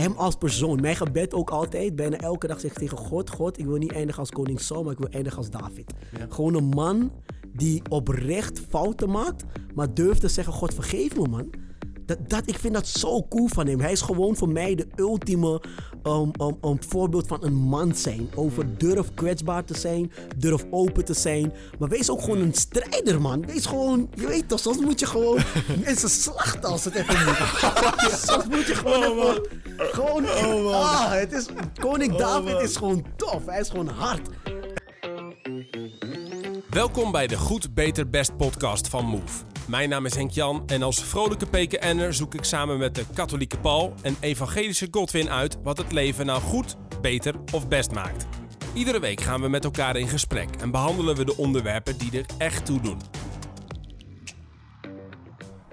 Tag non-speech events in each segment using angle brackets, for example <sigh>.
hem als persoon. Mijn gebed ook altijd, bijna elke dag zeg ik tegen God: God, ik wil niet eindigen als koning Saul, maar ik wil eindigen als David. Gewoon een man die oprecht fouten maakt, maar durft te zeggen: God, vergeef me, man. Dat, dat, ik vind dat zo cool van hem. Hij is gewoon voor mij de ultieme um, um, um, voorbeeld van een man zijn. Over durf kwetsbaar te zijn, durf open te zijn. Maar wees ook gewoon een strijder, man. Wees gewoon, je weet toch, soms moet je gewoon <laughs> mensen slachten als het even moet. <laughs> soms moet je gewoon even, gewoon, ah, het is, koning David is gewoon tof. Hij is gewoon hard. Welkom bij de Goed, Beter, Best podcast van Move. Mijn naam is Henk Jan en als vrolijke PKN'er zoek ik samen met de katholieke Paul en evangelische Godwin uit wat het leven nou goed, beter of best maakt. Iedere week gaan we met elkaar in gesprek en behandelen we de onderwerpen die er echt toe doen.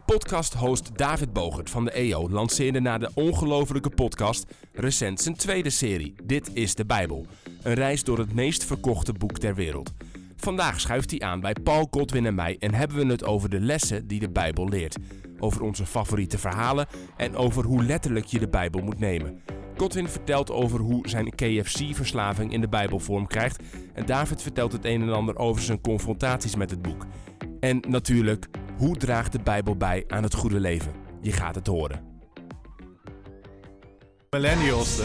Podcast-host David Bogert van de EO lanceerde na de ongelofelijke podcast recent zijn tweede serie, Dit is de Bijbel. Een reis door het meest verkochte boek ter wereld. Vandaag schuift hij aan bij Paul Godwin en mij en hebben we het over de lessen die de Bijbel leert. Over onze favoriete verhalen en over hoe letterlijk je de Bijbel moet nemen. Godwin vertelt over hoe zijn KFC-verslaving in de Bijbel vorm krijgt. En David vertelt het een en ander over zijn confrontaties met het boek. En natuurlijk, hoe draagt de Bijbel bij aan het goede leven? Je gaat het horen. Millennials.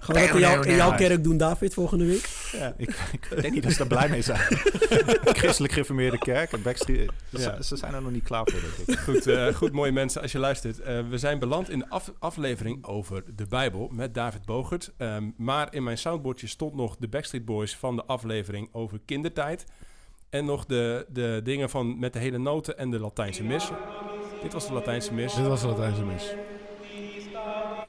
Gaan we dat in, jouw, in jouw kerk doen, David, volgende week? ja, ik, ik denk niet dat ze daar blij mee zijn. <laughs> Christelijk gereformeerde kerk en Backstreet. Ze, Ja. ze zijn er nog niet klaar voor, denk ik. Goed, eh, goed, mooie mensen, als je luistert. Eh, we zijn beland in de af- aflevering over de Bijbel met David Bogert. Ehm, maar in mijn soundboardje stond nog de Backstreet Boys van de aflevering over kindertijd. En nog de, de dingen van met de hele noten en de Latijnse mis. Dit was de Latijnse mis Dit was de Latijnse mis.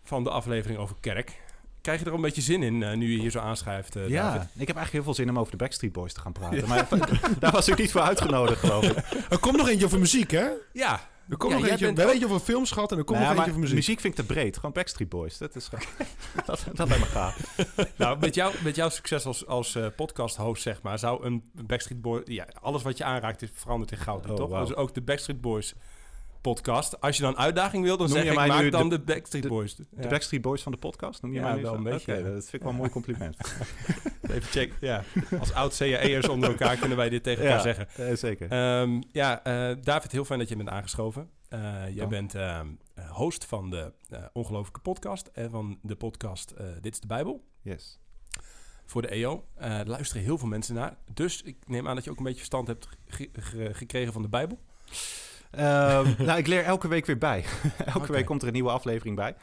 van de aflevering over kerk. Krijg je er al een beetje zin in eh, nu je hier zo aanschrijft, eh, Ja, David? ik heb eigenlijk heel veel zin om over de Backstreet Boys te gaan praten. Maar <laughs> daar was ik niet voor uitgenodigd, geloof ik. Er komt nog eentje over muziek, hè? Ja, Er komt Ja, nog eentje. bent We hebben ook- eentje over films gehad en er komt Nou nog eentje over muziek. vind ik te breed. Gewoon Backstreet Boys. Dat is gewoon... <laughs> dat, dat lijkt me gaaf. Nou, met, jou, met jouw succes als, als eh, podcast-host, zeg maar, zou een Backstreet Boys... Ja, alles wat je aanraakt is veranderd in goud, Oh, toch? Dus ook de Backstreet Boys podcast. Als je dan uitdaging wil, dan Noem zeg je ik, mij maak nu dan de- de, Backstreet Boys. De Ja, Backstreet Boys van de podcast? Noem je Ja, mij wel een beetje, ja. dat vind ik wel een mooi compliment. <laughs> Even check. Ja, als oud-CAE'ers onder elkaar kunnen wij dit tegen elkaar zeggen. eh, zeker. Ehm, ja, eh, David, heel fijn dat je bent aangeschoven. Eh, jij bent ehm, eh, host van de ongelooflijke podcast en van de podcast Dit is de Bijbel. yes. voor de EO. Luisteren heel veel mensen naar. Dus ik neem aan dat je ook een beetje verstand hebt ge- ge- gekregen van de Bijbel. Ehm, <laughs> nou, ik leer elke week weer bij. <laughs> elke week komt er een nieuwe aflevering bij.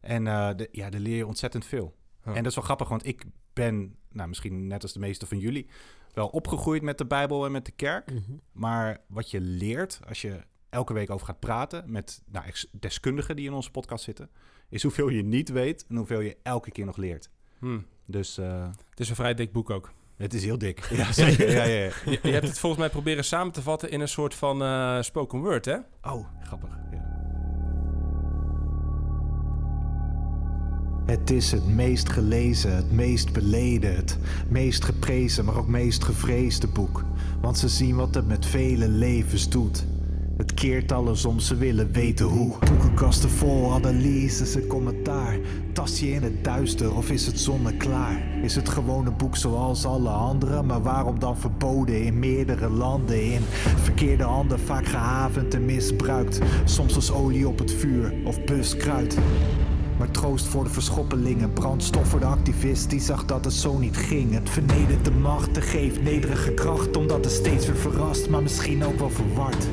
En eh, de, ja, daar leer je ontzettend veel. Huh. En dat is wel grappig, want ik ben, nou, misschien net als de meeste van jullie, wel opgegroeid met de Bijbel en met de kerk. Mhm. Maar wat je leert als je elke week over gaat praten met nou, deskundigen die in onze podcast zitten, is hoeveel je niet weet en hoeveel je elke keer nog leert. Hmm. Dus eh, Het is een vrij dik boek ook. Het is heel dik. <laughs> Ja, zeker. ja, ja, ja. Je, je hebt het volgens mij proberen samen te vatten in een soort van eh, spoken word, hè? Oh, grappig. Ja. Het is het meest gelezen, het meest beleden, het meest geprezen, maar ook meest gevreesde boek. Want ze zien wat het met vele levens doet. Het keert alles om, ze willen weten hoe. Boekenkasten vol analyses en commentaar. Tast je in het duister of is het zonneklaar? Is het gewoon een boek zoals alle andere, maar waarom dan verboden in meerdere landen? In verkeerde handen vaak gehavend en misbruikt. Soms als olie op het vuur of buskruid. Maar troost voor de verschoppelingen, brandstof voor de activist die zag dat het zo niet ging. Het vernedert de macht, en geeft nederige kracht, omdat het steeds weer verrast, maar misschien ook wel verward.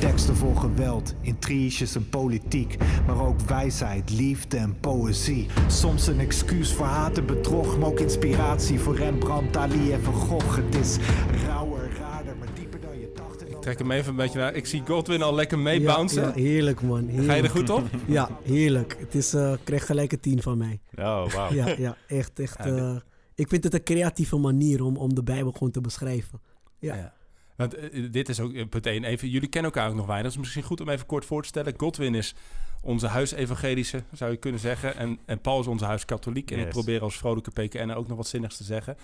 Teksten vol geweld, intriges en politiek, maar ook wijsheid, liefde en poëzie. Soms een excuus voor haat en bedrog, maar ook inspiratie voor Rembrandt, Dali en Van Gogh. Het is rauwer, raarder, maar dieper dan je dacht. En Trek hem even een beetje naar. Ik zie Godwin al lekker mee Ja, bouncen. ja, heerlijk, man. Heerlijk. Ga je er goed op? Ja, heerlijk. Het is, eh krijg gelijk een tien van mij. Oh, wauw. Ja, ja echt, echt. Ja, eh, ik vind het een creatieve manier om, om de Bijbel gewoon te beschrijven. Ja. Want eh, dit is ook eh, punt 1. Even, jullie kennen elkaar ook nog weinig. Dat is misschien goed om even kort voor te stellen. Godwin is onze huisevangelische, zou je kunnen zeggen. En, en Paul is onze huiskatholiek. En ik Yes. probeer als vrolijke PKN ook nog wat zinnigs te zeggen.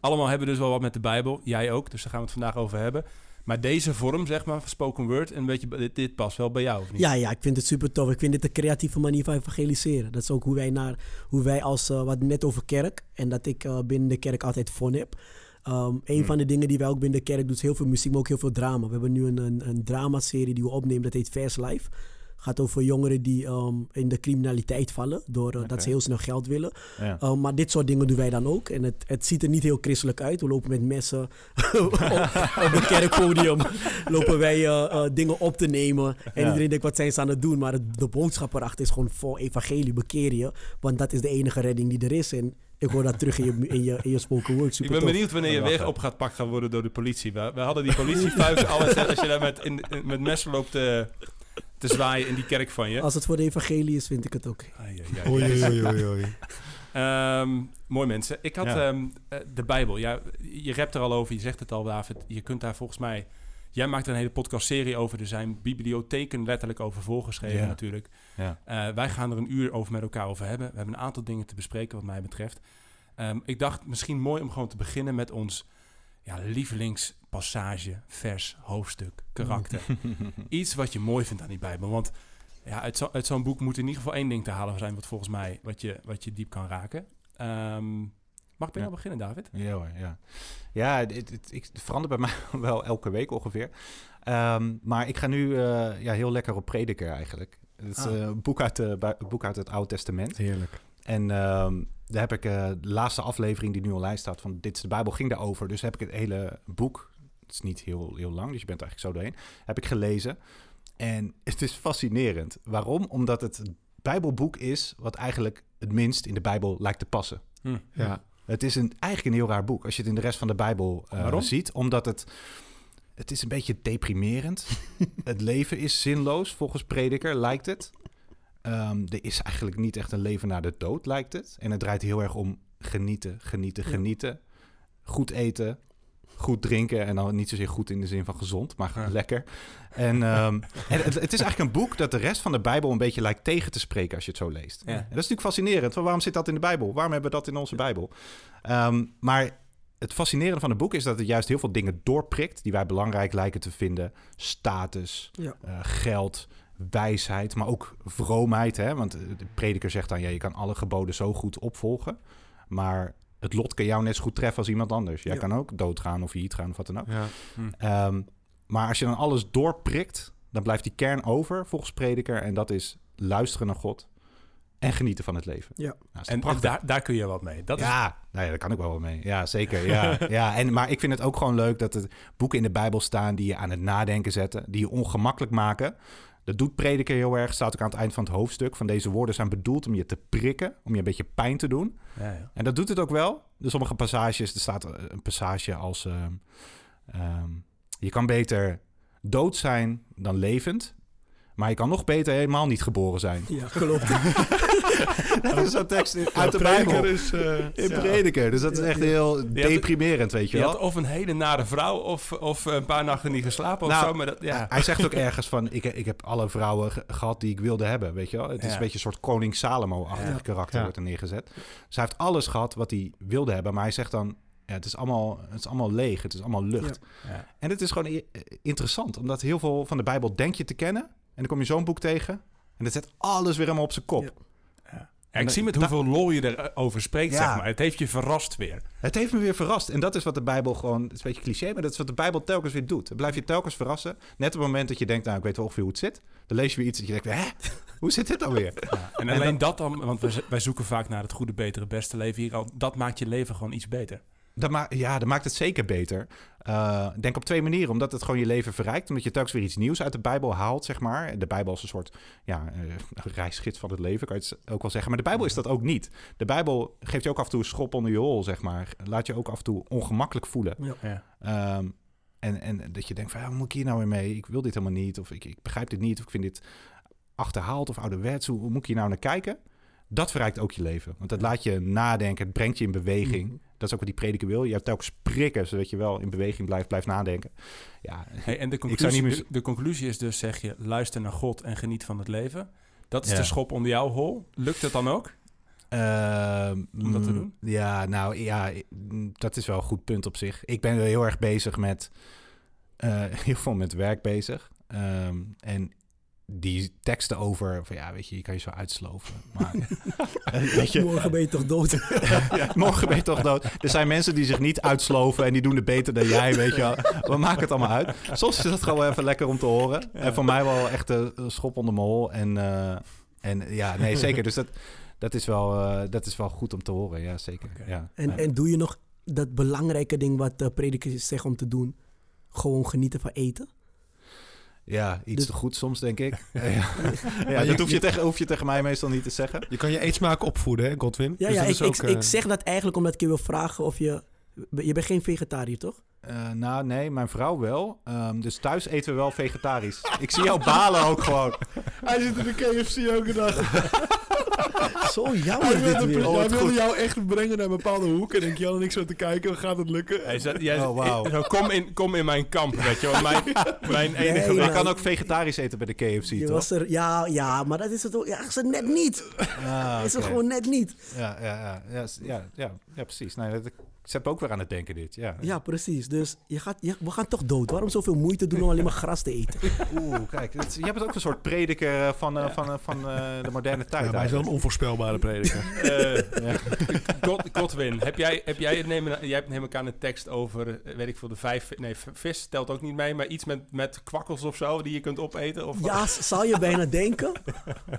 Allemaal hebben dus wel wat met de Bijbel. Jij ook, dus daar gaan we het vandaag over hebben. Maar deze vorm, zeg maar, van spoken word, een beetje, dit, dit past wel bij jou, of niet? Ja, ja, ik vind het super tof. Ik vind dit een creatieve manier van evangeliseren. Dat is ook hoe wij, naar, hoe wij als, uh, wat net over kerk, en dat ik uh, binnen de kerk altijd von heb. Um, een Hmm. van de dingen die wij ook binnen de kerk doen, is heel veel muziek, maar ook heel veel drama. We hebben nu een, een, een dramaserie die we opnemen, dat heet Vers Life. gaat over jongeren die um, in de criminaliteit vallen, door uh, dat ze heel snel geld willen. Ja. Um, maar dit soort dingen doen wij dan ook. En het, het ziet er niet heel christelijk uit. We lopen met messen <laughs> op, op het kerkpodium. <laughs> lopen wij uh, uh, dingen op te nemen. En Ja. iedereen denkt, wat zijn ze aan het doen? Maar het, de boodschap erachter is gewoon vol evangelie, bekeer je. Want dat is de enige redding die er is. En ik hoor dat terug in je, in je, in je spoken word. Ik ben tof. benieuwd wanneer je lachen. op gaat pak gaan worden door de politie. We, we hadden die politievuist al eens, als je daar met, in, in- met messen loopt te, te zwaaien in die kerk van je. Als het voor de evangelie is, vind ik het ook. Ai, ai, ai. Oei, oei, oei, oei. Ehm, mooi mensen. Ik had Ja. ehm, eh, de Bijbel. Ja, je rept er al over, je zegt het al, David. Je kunt daar volgens mij... Jij maakt een hele podcastserie over. Er zijn bibliotheken letterlijk over voorgeschreven Ja. natuurlijk. Ja. Eh, wij gaan er een uur over met elkaar over hebben. We hebben een aantal dingen te bespreken wat mij betreft. Ehm, ik dacht misschien mooi om gewoon te beginnen met ons ja, lievelingspassage, vers, hoofdstuk, karakter. <laughs> Iets wat je mooi vindt aan die Bijbel. Want ja, uit, zo, uit zo'n boek moet in ieder geval één ding te halen zijn... wat volgens mij wat je, wat je diep kan raken. Ehm, mag ik bij jou beginnen, David? Ja hoor, ja. Ja, het, het, het- ik- het verandert bij mij <laughs> wel elke week ongeveer. Ehm, maar ik ga nu eh, ja, heel lekker op prediker eigenlijk. Het is Ah. eh, een boek uit, een boek uit het Oude Testament. Heerlijk. En ehm, daar heb ik eh, de laatste aflevering die nu online staat van Dit is de Bijbel, ging daarover. Dus heb ik het hele boek, het is niet heel, heel lang, dus je bent er eigenlijk zo doorheen, heb ik gelezen. En <laughs> het is fascinerend. Waarom? Omdat het Bijbelboek is wat eigenlijk het minst in de Bijbel lijkt te passen. Hm. Ja. Het is een, eigenlijk een heel raar boek als je het in de rest van de Bijbel eh, ziet. Omdat het, het is een beetje deprimerend. <laughs> het leven is zinloos, volgens prediker lijkt het. Ehm, er is eigenlijk niet echt een leven na de dood, lijkt het. En het draait heel erg om genieten, genieten, Ja. genieten. Goed eten, goed drinken. En dan niet zozeer goed in de zin van gezond, maar Ja. lekker. En, <laughs> ehm, en het, het is eigenlijk een boek dat de rest van de Bijbel een beetje lijkt tegen te spreken als je het zo leest. Ja. En dat is natuurlijk fascinerend. Waarom zit dat in de Bijbel? Waarom hebben we dat in onze Bijbel? Ehm, maar het fascinerende van het boek is dat het juist heel veel dingen doorprikt die wij belangrijk lijken te vinden. Status, Ja. eh, geld, wijsheid, maar ook vroomheid. Hè? Want de prediker zegt dan, ja, je kan alle geboden zo goed opvolgen. Maar het lot kan jou net zo goed treffen als iemand anders. Jij Ja. kan ook doodgaan of failliet gaan of wat dan ook. Ja. Ehm, maar als je dan alles doorprikt, dan blijft die kern over volgens prediker. En dat is luisteren naar God en genieten van het leven. Ja. Nou, En, en prachtig. daar, daar kun je wat mee. Dat is, ja, nou ja, daar kan ik wel wat mee. Ja, zeker. Ja, <laughs> ja. En, maar ik vind het ook gewoon leuk dat er boeken in de Bijbel staan die je aan het nadenken zetten, die je ongemakkelijk maken. Dat doet prediker heel erg. Staat ook aan het eind van het hoofdstuk. Van deze woorden zijn bedoeld om je te prikken, om je een beetje pijn te doen. ja, ja. En dat doet het ook wel. Er sommige passages, er staat een passage als... ehm, ehm, je kan beter dood zijn dan levend. Maar je kan nog beter helemaal niet geboren zijn. Ja, klopt. <laughs> <laughs> Dat is zo'n tekst in- uit de Bijbel. is... eh, In ja. prediker. Dus dat is echt heel deprimerend, weet je Je wel. had of een hele nare vrouw of, of een paar nachten niet geslapen of Nou, zo. Maar dat, ja. Hij zegt ook ergens van, ik, ik heb alle vrouwen ge- gehad die ik wilde hebben, weet je wel. Het is een beetje een soort koning Salomo-achtig karakter wordt er neergezet. Dus hij heeft alles gehad wat hij wilde hebben, maar hij zegt dan, ja, het, is allemaal, het is allemaal leeg, het is allemaal lucht. Ja. En het is gewoon interessant, omdat heel veel van de Bijbel denk je te kennen. En dan kom je zo'n boek tegen en dat zet alles weer helemaal op zijn kop. Ja. Ik zie met hoeveel lol je erover spreekt, Ja. zeg maar. Het heeft je verrast weer. Het heeft me weer verrast. En dat is wat de Bijbel gewoon... Het is een beetje cliché, maar dat is wat de Bijbel telkens weer doet. Dan blijf je telkens verrassen. Net op het moment dat je denkt, nou, ik weet wel ongeveer hoe het zit. Dan lees je weer iets dat je denkt, hè? Hoe zit dit dan weer? En En alleen dat dan, want wij, wij zoeken vaak naar het goede, betere, beste leven hier al. Dat maakt je leven gewoon iets beter. Dat ma ja, dat maakt het zeker beter. Eh, denk op twee manieren. Omdat het gewoon je leven verrijkt. Omdat je telkens weer iets nieuws uit de Bijbel haalt, zeg maar. De Bijbel is een soort ja, eh, reisgids van het leven, kan je het ook wel zeggen. Maar de Bijbel is dat ook niet. De Bijbel geeft je ook af en toe een schop onder je hol, zeg maar. Laat je ook af en toe ongemakkelijk voelen. Ja. Ehm, en, en dat je denkt van, ja, hoe moet ik hier nou weer mee? Ik wil dit helemaal niet. Of ik, ik begrijp dit niet. Of ik vind dit achterhaald of ouderwets. Hoe, hoe moet ik hier nou naar kijken? Dat verrijkt ook je leven. Want dat laat je nadenken. Het brengt je in beweging. Mhm. Dat is ook wat die prediker wil. Je hebt telkens prikken, zodat je wel in beweging blijft, blijft nadenken. Ja, Hey, en de conclusie, meer- de, de conclusie is dus, zeg je, luister naar God en geniet van het leven. Dat is Ja. de schop onder jouw hol. Lukt het dan ook? Ehm, Om dat te doen? Ja, nou ja, dat is wel een goed punt op zich. Ik ben heel erg bezig met eh, <laughs> heel veel met werk bezig. Ehm, en die teksten over, van ja, weet je, je kan je zo uitsloven. Maar eh, <laughs> <laughs> weet je, Morgen ben je toch dood? <laughs> ja, morgen ben je toch dood. Er zijn mensen die zich niet uitsloven en die doen het beter dan jij, weet je wel. We maken het allemaal uit. Soms is het gewoon even lekker om te horen. En voor mij wel echt een schop onder mijn hol. En, eh, en ja, nee, zeker. Dus dat, dat, is wel, eh, dat is wel goed om te horen, ja, zeker. Ja. En, Ja. en doe je nog dat belangrijke ding wat de predikers zeggen om te doen? Gewoon genieten van eten? Ja, iets Dus- te goed soms, denk ik. <laughs> ja, ja dat hoef je, je- tegen, hoef je tegen mij meestal niet te zeggen. Je kan je eetsmaak opvoeden, hè, Godwin? Ja, Dus ja dat ik, is ook, ik, eh, ik zeg dat eigenlijk omdat ik je wil vragen of je... Je bent geen vegetariër, toch? Eh, nou, nee, mijn vrouw wel. Ehm, dus thuis eten we wel vegetarisch. ik zie jou balen ook gewoon. <laughs> Hij zit in de KFC elke dag. <laughs> <laughs> Zo Hij jammer dit weer. Oh, hij wat wilde jou echt brengen naar een bepaalde hoek. En ik Jan en ik zo te kijken, gaat het lukken? Hij jij, Oh, ik- zo, kom, in, kom in mijn kamp, weet je wel. Mijn, <laughs> mijn enige Nee, Je kan ook vegetarisch eten bij de KFC, Je toch? was er, ja, ja, maar dat is het ook. Ja, is het net niet. Ah, Is het gewoon net niet. Ja, ja, ja, ja, ja, ja, ja, precies. Nee, dat, zet me ook weer aan het denken dit. Ja. Ja, precies. Dus je gaat, ja, we gaan toch dood. Waarom zoveel moeite doen om alleen maar gras te eten? <laughs> Oeh, kijk, je bent ook een soort prediker eh, van, eh, van, eh, van eh, de moderne tijd. Ja, maar hij is wel een onvoorspelbare prediker. <laughs> Eh, God, <laughs> Godwin, heb jij, heb jij, neem, jij hebt neem ik aan een tekst over, weet ik veel, de vijf... Nee, vis telt ook niet mee, maar iets met, met kwakkels of zo die je kunt opeten? Of, Ja, zou je bijna denken.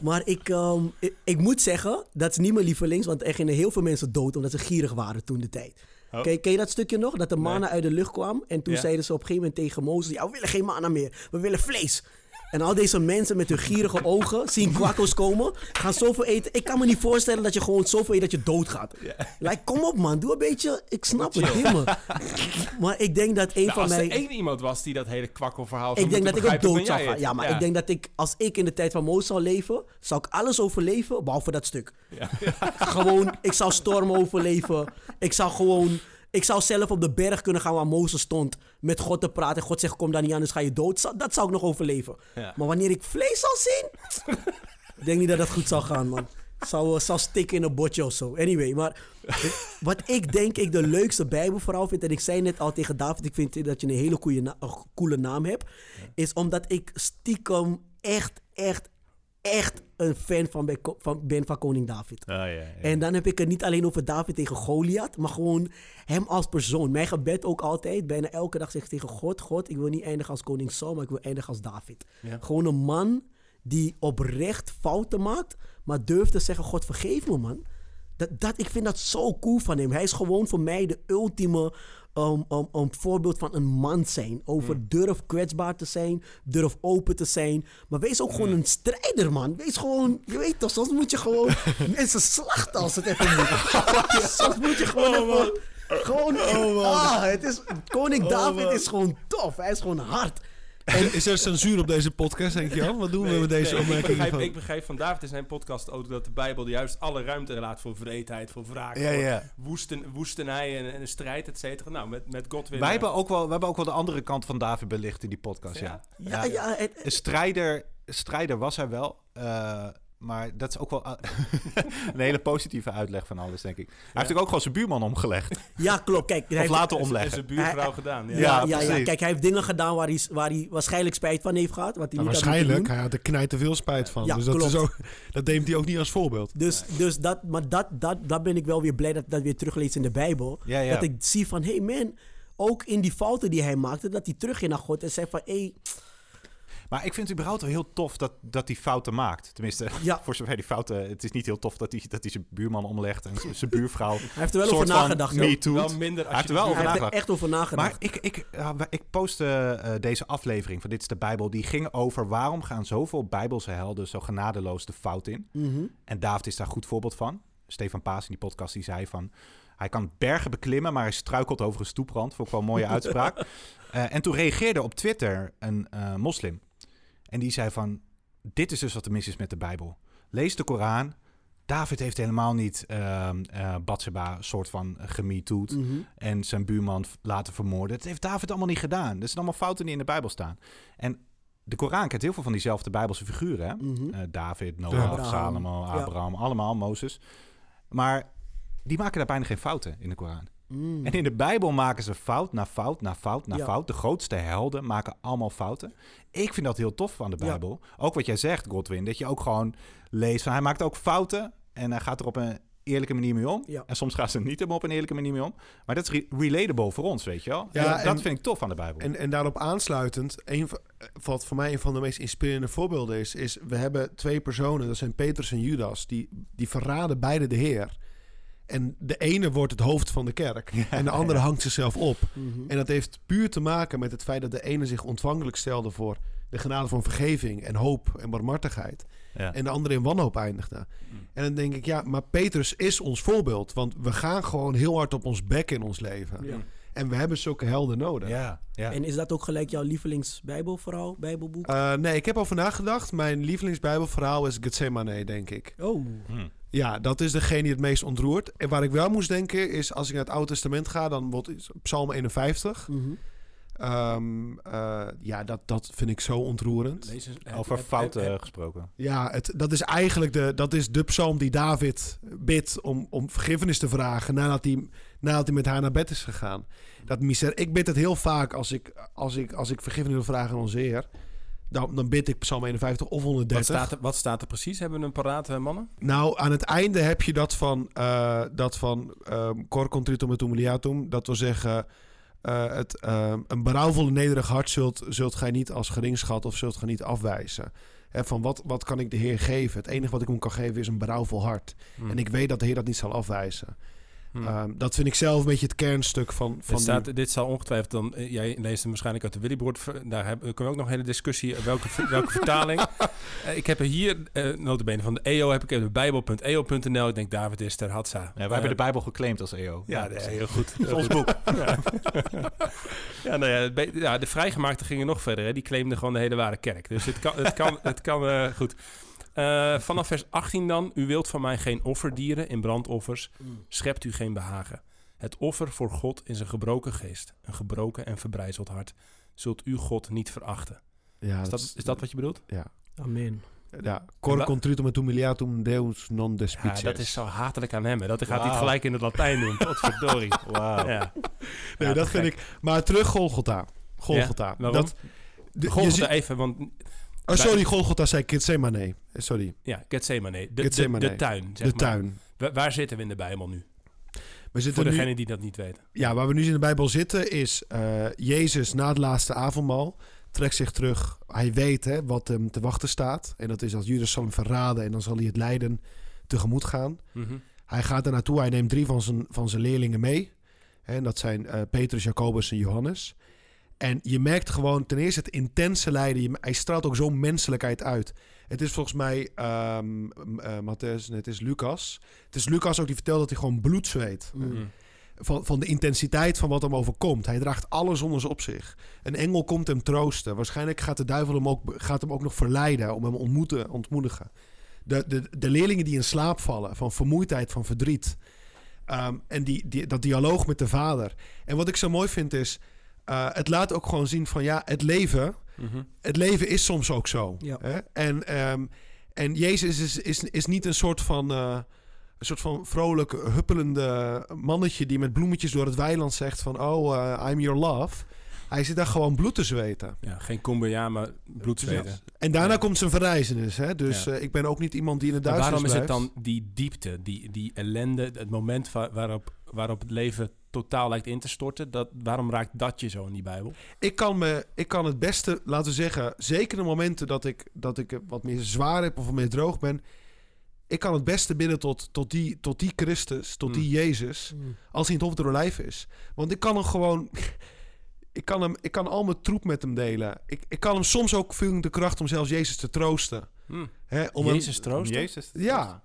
Maar ik, ehm, ik, ik moet zeggen, dat is niet mijn lievelings. Want er gingen heel veel mensen dood omdat ze gierig waren toen de tijd. Oh. Ken, ken je dat stukje nog? Dat de manna Nee. uit de lucht kwam. En toen Ja. zeiden ze op een gegeven moment tegen Mozes... Ja, we willen geen manna meer. We willen vlees. En al deze mensen met hun gierige ogen zien kwakkels komen, gaan zoveel eten. Ik kan me niet voorstellen dat je gewoon zoveel eet dat je doodgaat. Like, kom op man, doe een beetje. Ik snap het helemaal. Maar ik denk dat een Nou, van als mij. er één iemand was die dat hele kwakkelverhaal Ik denk dat ik ook dood zou gaan. Ja, maar ik denk dat ik, als ik in de tijd van Mozes zou leven, zou ik alles overleven, behalve dat stuk. Ja. <laughs> Gewoon, ik zou storm overleven. Ik zou gewoon, ik zou zelf op de berg kunnen gaan waar Mozes stond, met God te praten. En God zegt, kom daar niet aan, dus ga je dood. Dat zou ik nog overleven. Ja. Maar wanneer ik vlees zou zien, ik denk niet dat dat goed zou gaan, man. Zou, zou stikken in een botje of zo. Anyway, maar wat ik denk ik de leukste Bijbelverhaal vind, en ik zei net al tegen David, ik vind dat je een hele goede na- coole naam hebt, is omdat ik stiekem echt, echt, echt een fan van ben van, ben van koning David. Ah, ja, ja. En dan heb ik het niet alleen over David tegen Goliath, maar gewoon hem als persoon. Mijn gebed ook altijd, bijna elke dag zeg ik tegen God, God, ik wil niet eindigen als koning Saul, maar ik wil eindigen als David. Ja. Gewoon een man die oprecht fouten maakt, maar durft te zeggen, God vergeef me man. Dat, dat, ik vind dat zo cool van hem. Hij is gewoon voor mij de ultieme um, um, um, voorbeeld van een man zijn. Over durf kwetsbaar te zijn, durf open te zijn. Maar wees ook gewoon een strijder, man. Wees gewoon, je weet toch, soms moet je gewoon <laughs> mensen slachten als het even moet. <laughs> soms moet je gewoon even... Gewoon, ah, het is, koning David is gewoon tof. Hij is gewoon hard. En is er censuur op deze podcast, denk je? Jan? Wat doen we met deze Nee, ik, opmerking? begrijp, van- ik begrijp van David in zijn podcast ook dat de Bijbel juist alle ruimte laat voor vreedheid, voor wraak, Ja. Woesten, woestenij en, en strijd, et cetera. Nou, met, met Godwin... Wij hebben, ook wel, we hebben ook wel de andere kant van David belicht in die podcast, ja. Ja? Ja, ja, het- Een strijder, strijder was hij wel. eh, maar dat is ook wel <laughs> een hele positieve uitleg van alles, denk ik. Hij heeft natuurlijk ook gewoon zijn buurman omgelegd. <laughs> ja, klopt. Kijk, hij Of heeft- laten En omleggen. zijn buurvrouw Hij- gedaan. Ja. Ja, Ja, ja, ja. Kijk, hij heeft dingen gedaan waar hij, waar hij waarschijnlijk spijt van heeft gehad. Wat hij niet had waarschijnlijk, doen. hij had er knijt te veel spijt van. Ja, dus dat, is klopt. ook, dat neemt hij ook niet als voorbeeld. Dus, dus dat, maar dat, dat, dat ben ik wel weer blij dat dat weer teruglees in de Bijbel. Ja, ja. Dat ik zie van, hey man, ook in die fouten die hij maakte, dat hij terugging naar God en zei van, hey, Maar ik vind het überhaupt wel heel tof dat, dat hij fouten maakt. Tenminste, Ja. <laughs> voor zover die fouten... Het is niet heel tof dat hij, dat hij zijn buurman omlegt en zijn buurvrouw... hij heeft er wel over nagedacht. me too. Wel minder Hij als heeft je er wel over Hij heeft er nagedacht. echt over nagedacht. Maar ik, ik, we- ik postte eh, deze aflevering van Dit is de Bijbel. Die ging over waarom gaan zoveel Bijbelse helden zo genadeloos de fout in. Mhm. En David is daar een goed voorbeeld van. Stefan Paas in die podcast die zei van... Hij kan bergen beklimmen, maar hij struikelt over een stoeprand. Vond ik wel een mooie <laughs> uitspraak. Eh, en toen reageerde op Twitter een eh, moslim. En die zei van... Dit is dus wat er mis is met de Bijbel. Lees de Koran. David heeft helemaal niet ehm eh Bathsheba soort van gemetoed Mhm. en zijn buurman laten vermoorden. Dat heeft David allemaal niet gedaan. Dat zijn allemaal fouten die in de Bijbel staan. En de Koran kent heel veel van diezelfde Bijbelse figuren. Hè? Mhm. Eh, David, Noach, Abraham. Salomo, Ja. Abraham, allemaal, Mozes. Maar die maken daar bijna geen fouten in de Koran. Mm. En in de Bijbel maken ze fout na fout na fout na Ja. fout. De grootste helden maken allemaal fouten. Ik vind dat heel tof aan de Ja. Bijbel. Ook wat jij zegt, Godwin, dat je ook gewoon leest van hij maakt ook fouten en hij gaat er op een eerlijke manier mee om. Ja. En soms gaat ze er niet op een eerlijke manier mee om. Maar dat is re- relatable voor ons, weet je wel. Ja, Ja, dat en- vind ik tof aan de Bijbel. En, en daarop aansluitend, een, van- wat voor mij een van de meest inspirerende voorbeelden is, is we hebben twee personen, dat zijn Petrus en Judas, die, die verraden beide de Heer. En de ene wordt het hoofd van de kerk en de andere hangt zichzelf op. Mhm. En dat heeft puur te maken met het feit dat de ene zich ontvankelijk stelde voor de genade van vergeving en hoop en barmhartigheid. ja. En de andere in wanhoop eindigde. En dan denk ik, ja, maar Petrus is ons voorbeeld. Want we gaan gewoon heel hard op ons bek in ons leven. Ja. En we hebben zulke helden nodig. ja, ja. En is dat ook gelijk jouw lievelingsbijbelverhaal, bijbelboek? Eh, nee, ik heb over nagedacht. Mijn lievelingsbijbelverhaal is Gethsemane, denk ik. oh, Hm. Ja, dat is degene die het meest ontroert. En waar ik wel moest denken is, als ik naar het Oude Testament ga, dan wordt het Psalm 51. mhm. Ehm, eh, ja, dat, dat vind ik zo ontroerend. Heb- Over heb- fouten heb- heb- gesproken. Ja, het, dat is eigenlijk de, dat is de psalm die David bidt om, om vergiffenis te vragen nadat hij, nadat hij met haar naar bed is gegaan. Dat miser, ik bid het heel vaak als ik, als ik, als ik vergiffenis wil vragen aan onze Heer. Dan, dan bid ik psalm 51 of Wat 130. staat, er, wat staat er precies? Hebben we een paraat, eh, mannen? Nou, aan het einde heb je dat van, eh dat van ehm cor contritum et humiliatum. Dat wil zeggen, eh, het, ehm, een berouwvol en nederig hart zult, zult gij niet als gering schatten of zult gij niet afwijzen. Van wat, wat kan ik de Heer geven? Het enige wat ik hem kan geven is een berouwvol hart. Hm. En ik weet dat de Heer dat niet zal afwijzen. Hm. Ehm, dat vind ik zelf een beetje het kernstuk van... van Dit, staat, die- dit zal ongetwijfeld dan... eh, jij leest hem waarschijnlijk uit de Willybord. ver- Daar hebben, kunnen we ook nog een hele discussie. eh, Welke, welke <laughs> vertaling? Eh, ik heb er hier, uh, notabene van de EO, heb ik even de bijbel.eo.nl. Ik denk David is ter Hatsa. Ja, wij hebben de Bijbel geclaimd als EO. Ja, nee, heel goed. <laughs> Heel Ons goed. boek. <laughs> Ja, ja, nou ja, het be- ja, de vrijgemaakten gingen nog verder. Hè. Die claimden gewoon de hele ware kerk. Dus het kan, het kan, het kan eh, goed. Eh, vanaf vers 18 dan. U wilt van mij geen offerdieren in brandoffers. Schept u geen behagen. Het offer voor God is een gebroken geest. Een gebroken en verbrijzeld hart. Zult u God niet verachten. ja, Is dat, is dat wat je bedoelt? Ja, Amen. ja. Cor contritum et humiliatum deus non Ja, despicias. dat is zo hatelijk aan hem. Hè. Dat hij gaat hij Wauw. gelijk in het Latijn doen. <laughs> Tot verdorie. Wauw. Ja. Nee, Ja, dat vind gek. ik... Maar terug Golgotha. Golgotha. waarom? Dat, de, je Golgotha ziet- even, want oh, sorry, Golgotha zei Gethsemane. Eh, Sorry, ja, Gethsemane. De, de, Gethsemane. de tuin, zeg de maar. tuin. Wa- waar zitten we in de Bijbel nu? We zitten Voor nu, degenen die dat niet weten. ja, waar we nu in de Bijbel zitten is eh, Jezus na het laatste avondmaal trekt zich terug. Hij weet hè, wat hem te wachten staat. En dat is dat Judas zal hem verraden en dan zal hij het lijden tegemoet gaan. Mhm. Hij gaat er naartoe, hij neemt drie van zijn, van zijn leerlingen mee. Hè, En dat zijn eh, Petrus, Jacobus en Johannes. En je merkt gewoon ten eerste het intense lijden. Je- hij straalt ook zo'n menselijkheid uit. Het is volgens mij ehm eh, Matthäus, nee, het is Lucas. Het is Lucas ook die vertelt dat hij gewoon bloed zweet. Mm. Mhm. Van, van de intensiteit van wat hem overkomt. Hij draagt alles onder op zich. Een engel komt hem troosten. Waarschijnlijk gaat de duivel hem ook, gaat hem ook nog verleiden om hem ontmoeten, ontmoedigen. De, de, de leerlingen die in slaap vallen van vermoeidheid, van verdriet. Ehm, en die, die, dat dialoog met de vader. En wat ik zo mooi vind is, eh, het laat ook gewoon zien van ja, het leven, Mhm. het leven is soms ook zo. Ja. Hè? En, ehm, en Jezus is, is, is niet een soort van, eh, een soort van vrolijk huppelende mannetje die met bloemetjes door het weiland zegt van oh, eh, I'm your love. Hij zit daar gewoon bloed te zweten. Ja, geen kumbaya, maar bloedzweten. En daarna Ja. komt zijn verrijzenis. Hè? Dus Ja. eh, ik ben ook niet iemand die in het Maar duisternis waarom is het dan die diepte, die, die ellende, het moment wa- waarop, waarop het leven totaal lijkt in te storten? Dat, waarom raakt dat je zo in die Bijbel? Ik kan, me, ik kan het beste, laten we zeggen, zeker de momenten dat ik, dat ik wat meer zwaar heb of wat meer droog ben. Ik kan het beste bidden tot, tot, die, tot die Christus, tot die Jezus, Mm. als hij in het hoofd door lijf is. Want ik kan hem gewoon, ik kan, hem, ik kan al mijn troep met hem delen. Ik, ik kan hem soms ook veel de kracht om zelfs Jezus te troosten. Hm. Hè, om hem- Jezus troosten? Jezus. ja,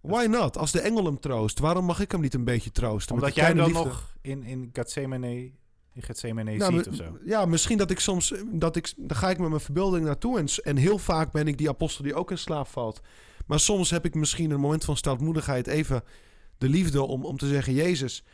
why not? Als de engel hem troost, waarom mag ik hem niet een beetje troosten? Omdat jij dan liefde? nog in, in Gethsemane, in Gethsemane Nou, ziet me- of zo. Ja, misschien dat ik soms... Dat ik, dan ga ik met mijn verbeelding naartoe. En, en heel vaak ben ik die apostel die ook in slaap valt. Maar soms heb ik misschien een moment van stoutmoedigheid... even de liefde om, om te zeggen... Jezus,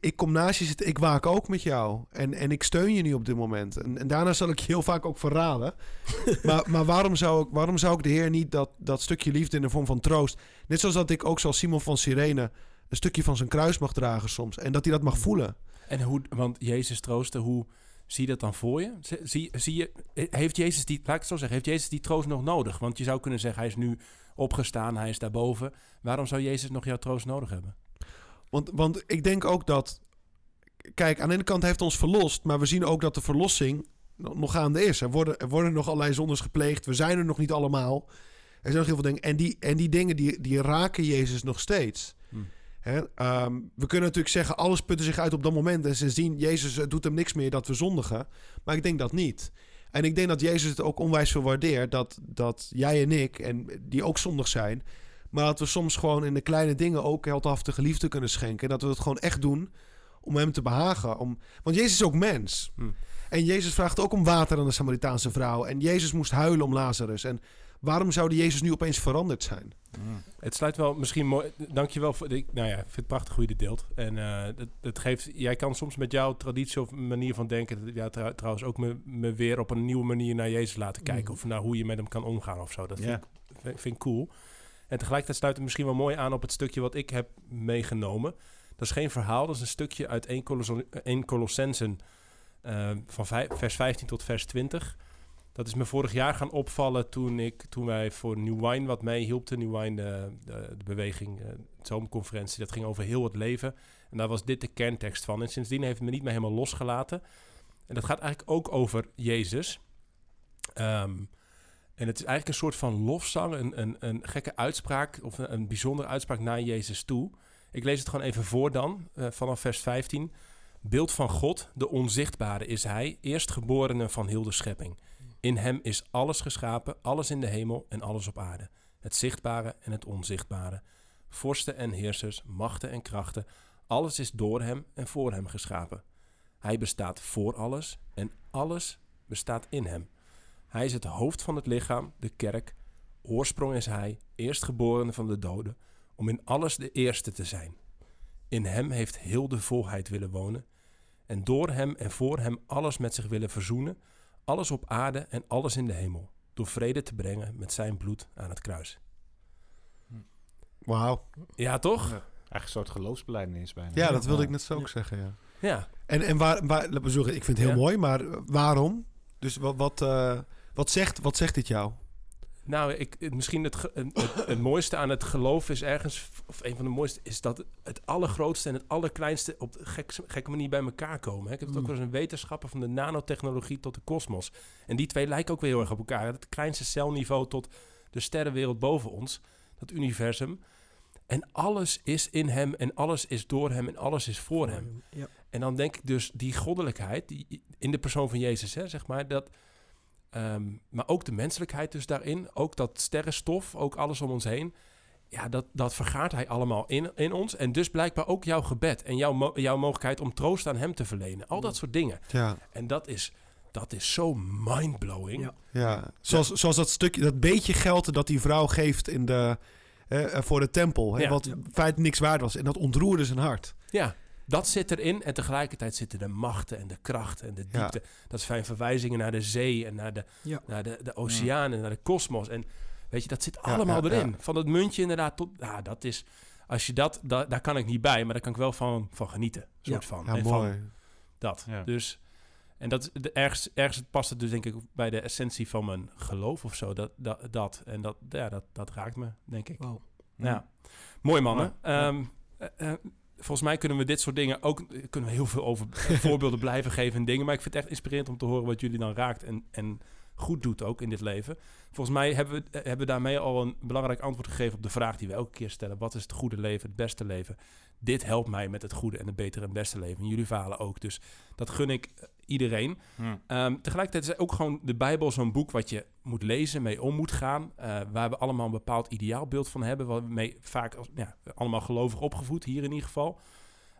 ik, kom naast je zitten. Ik waak ook met jou. En, en ik steun je nu op dit moment. En, en daarna zal ik je heel vaak ook verraden. <laughs> maar maar waarom, zou ik, waarom zou ik de Heer niet dat, dat stukje liefde... in de vorm van troost... Net zoals dat ik ook zoals Simon van Sirene... een stukje van zijn kruis mag dragen soms. En dat hij dat mag voelen. En hoe, want Jezus troosten, hoe zie je dat dan voor je? Zie- Zie, zie je, heeft Jezus die, laat ik het zo zeggen, heeft Jezus die troost nog nodig? Want je zou kunnen zeggen, hij is nu opgestaan, hij is daarboven. Waarom zou Jezus nog jouw troost nodig hebben? Want, want ik denk ook dat... Kijk, aan de ene kant heeft ons verlost... maar we zien ook dat de verlossing nog gaande is. Er worden, er worden nog allerlei zondes gepleegd. We zijn er nog niet allemaal. Er zijn nog heel veel dingen. En die, en die dingen die, die raken Jezus nog steeds. Hmm. Hè, ehm, we kunnen natuurlijk zeggen... alles putte zich uit op dat moment... en ze zien, Jezus het doet hem niks meer dat we zondigen. Maar ik denk dat niet. En ik denk dat Jezus het ook onwijs veel waardeert... dat, dat jij en ik, en die ook zondig zijn... maar dat we soms gewoon in de kleine dingen... ook heldhaftige liefde kunnen schenken. Dat we het gewoon echt doen om hem te behagen. Om, want Jezus is ook mens. Hmm. En Jezus vraagt ook om water aan de Samaritaanse vrouw. En Jezus moest huilen om Lazarus. En waarom zou die Jezus nu opeens veranderd zijn? Het sluit wel misschien mooi. Dankjewel voor. Ik, nou ja, ik vind het prachtig hoe je dit deelt. En eh, het geeft. Jij kan soms met jouw traditie of manier van denken. Ja, trouw- trouwens ook me, me weer op een nieuwe manier naar Jezus laten kijken. Of naar hoe je met hem kan omgaan of zo. Dat vind, ik, vind ik cool. En tegelijkertijd sluit het misschien wel mooi aan op het stukje wat ik heb meegenomen. Dat is geen verhaal, dat is een stukje uit 1, Colosso- 1 Colossensen eh, van vers 15 tot vers 20. Dat is me vorig jaar gaan opvallen toen, ik, toen wij voor New Wine wat meehielpten. New Wine, de, de, de beweging, eh, de zomerconferentie, dat ging over heel het leven. En daar was dit de kerntekst van. En sindsdien heeft het me niet meer helemaal losgelaten. En dat gaat eigenlijk ook over Jezus. Ehm, en het is eigenlijk een soort van lofzang, een, een, een gekke uitspraak of een, een bijzondere uitspraak naar Jezus toe. Ik lees het gewoon even voor dan, eh, vanaf vers 15. Beeld van God, de onzichtbare is Hij, eerstgeborene van heel de schepping. In Hem is alles geschapen, alles in de hemel en alles op aarde. Het zichtbare en het onzichtbare. Vorsten en heersers, machten en krachten, alles is door Hem en voor Hem geschapen. Hij bestaat voor alles en alles bestaat in Hem. Hij is het hoofd van het lichaam, de kerk. Oorsprong is Hij, eerstgeborene van de doden, om in alles de eerste te zijn. In Hem heeft heel de volheid willen wonen en door Hem en voor Hem alles met zich willen verzoenen, alles op aarde en alles in de hemel, door vrede te brengen met Zijn bloed aan het kruis. Wauw. Ja, toch? Ja. Eigenlijk een soort geloofsbelijdenis bijna. Ja, dat wilde ik net zo ook zeggen, ja. Ja. En, en waar, waar, laat me zeggen, ik vind het heel Ja. mooi, maar waarom? Dus wat, wat, eh, wat, zegt, wat zegt dit jou? Nou, ik, het- misschien het, het, mooiste aan het geloof is ergens, of een van de mooiste, is dat het allergrootste en het allerkleinste op de gek, gekke manier bij elkaar komen. Hè. Ik heb het ook wel eens een wetenschapper van de nanotechnologie tot de kosmos. En die twee lijken ook weer heel erg op elkaar. Het kleinste celniveau tot de sterrenwereld boven ons, dat universum. En alles is in hem en alles is door hem en alles is voor hem. Ja. En dan denk ik dus die goddelijkheid die, in de persoon van Jezus, hè, zeg maar, dat, ehm, maar ook de menselijkheid dus daarin, ook dat sterrenstof, ook alles om ons heen, ja, dat, dat vergaart hij allemaal in, in ons. En dus blijkbaar ook jouw gebed en jouw, mo- jouw mogelijkheid om troost aan hem te verlenen. Al dat soort dingen. Ja, En dat is, dat is zo mindblowing. Ja. ja. Zoals, zoals dat stukje, dat beetje geld dat die vrouw geeft in de, eh, voor de tempel. Hè, Ja. Wat in feite niks waard was. En dat ontroerde zijn hart. Ja, dat zit erin. En tegelijkertijd zitten de machten en de krachten en de Ja. diepte. Dat zijn verwijzingen naar de zee en naar de, Ja. naar de, de oceaan en naar de kosmos. En weet je, dat zit allemaal ja, erin. ja. Van het muntje inderdaad tot... Ja, dat is... Als je dat... da- daar kan ik niet bij, maar daar kan ik wel van, van genieten. Soort van. Ja, En mooi. Van dat. Ja. Dus... En dat, ergens, ergens past het dus denk ik bij de essentie van mijn geloof of zo. Dat, dat, dat. En dat, ja, dat, dat raakt me, denk ik. Wauw. Ja, mooi mannen. Ja. Ehm, eh, eh, volgens mij kunnen we dit soort dingen ook kunnen we heel veel over eh, <laughs> voorbeelden blijven geven en dingen. Maar ik vind het echt inspirerend om te horen wat jullie dan raakt en, en goed doet ook in dit leven. Volgens mij hebben we, eh, hebben we daarmee al een belangrijk antwoord gegeven op de vraag die we elke keer stellen: wat is het goede leven, het beste leven? Dit helpt mij met het goede en het betere en beste leven. En jullie falen ook. Dus dat gun ik eh, iedereen. Hm. Ehm, tegelijkertijd is ook gewoon de Bijbel zo'n boek wat je moet lezen, mee om moet gaan. eh, waar we allemaal een bepaald ideaalbeeld van hebben. Waar we mee vaak als, ja, allemaal gelovig opgevoed, hier in ieder geval.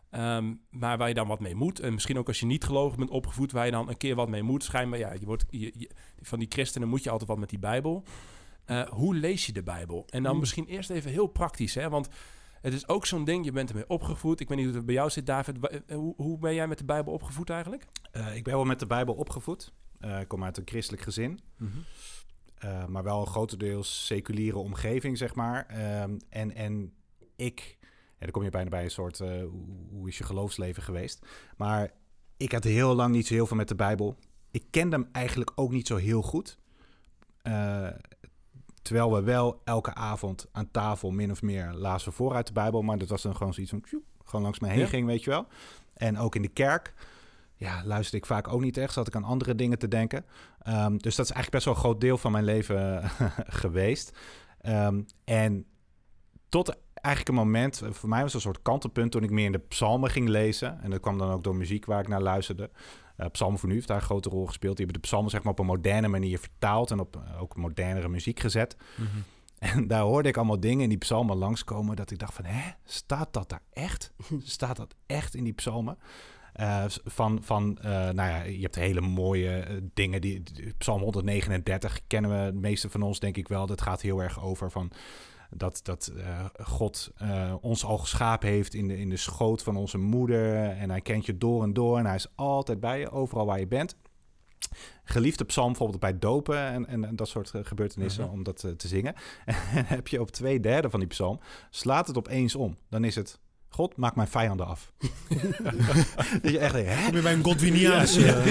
Ehm, maar waar je dan wat mee moet. En misschien ook als je niet gelovig bent opgevoed, waar je dan een keer wat mee moet. Schijnbaar, ja, je wordt, je, je- van die christenen moet je altijd wat met die Bijbel. Eh, hoe lees je de Bijbel? En dan Mm. misschien eerst even heel praktisch, hè? Want het is ook zo'n ding, je bent ermee opgevoed. Ik weet niet hoe het bij jou zit, David. Eh, Hoe, hoe ben jij met de Bijbel opgevoed eigenlijk? Eh, ik ben wel met de Bijbel opgevoed. Eh, ik kom uit een christelijk gezin. Eh, maar wel een grotendeels seculiere omgeving, zeg maar. Ehm, en, en ik dan kom je bijna bij een soort, hoe, hoe is je geloofsleven geweest? Maar ik had heel lang niet zo heel veel met de Bijbel. Ik kende hem eigenlijk ook niet zo heel goed. Terwijl we wel elke avond aan tafel min of meer lazen vooruit de Bijbel. Maar dat was dan gewoon zoiets van, tjoep, gewoon langs me heen Ja. ging, weet je wel. En ook in de kerk, ja, luisterde ik vaak ook niet echt. Zat ik aan andere dingen te denken. Ehm, dus dat is eigenlijk best wel een groot deel van mijn leven <laughs> geweest. Ehm, en tot eigenlijk een moment, voor mij was het een soort kantelpunt toen ik meer in de psalmen ging lezen. En dat kwam dan ook door muziek waar ik naar luisterde. Eh psalmen voor nu heeft daar een grote rol gespeeld. Die hebben de psalmen zeg maar op een moderne manier vertaald en op eh, ook modernere muziek gezet. <laughs> En daar hoorde ik allemaal dingen in die psalmen langskomen dat ik dacht van, hè, staat dat daar echt? <laughs> Staat dat echt in die psalmen? Eh, van, van nou ja, je hebt hele mooie dingen. Die, die- Psalm 139 kennen we de meeste van ons denk ik wel. Dat gaat heel erg over van dat, dat eh, God eh, ons al geschapen heeft in de, in de schoot van onze moeder. En hij kent je door en door. En hij is altijd bij je, overal waar je bent. Geliefde psalm bijvoorbeeld bij dopen en, en, en dat soort eh, gebeurtenissen Mhm. om dat eh, te zingen. <laughs> En heb je op twee derde van die psalm, slaat het opeens om. Dan is het, God, maak mijn vijanden af. <laughs> dat je echt denkt, hè? Kom je bij een Godwiniaans. Ja,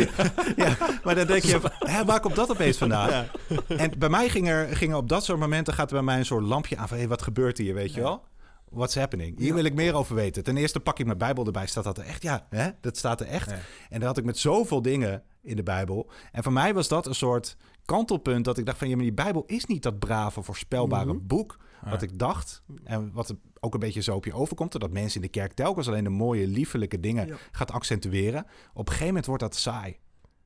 ja, maar dan denk je, hè, waar komt dat opeens vandaan? En bij mij ging er, ging er op dat soort momenten gaat er bij mij een soort lampje aan van, hé, wat gebeurt hier, weet je wel? What's happening? Hier Ja. wil ik meer over weten. Ten eerste pak ik mijn Bijbel erbij, staat dat er echt? Ja, hè? dat staat er echt. Ja. En dan had ik met zoveel dingen in de Bijbel. En voor mij was dat een soort kantelpunt dat ik dacht van, ja, maar die Bijbel is niet dat brave, voorspelbare Mhm. boek. Wat ik dacht. En wat er ook een beetje zo op je overkomt, dat mensen in de kerk telkens alleen de mooie, liefelijke dingen Ja. gaat accentueren. Op een gegeven moment wordt dat saai.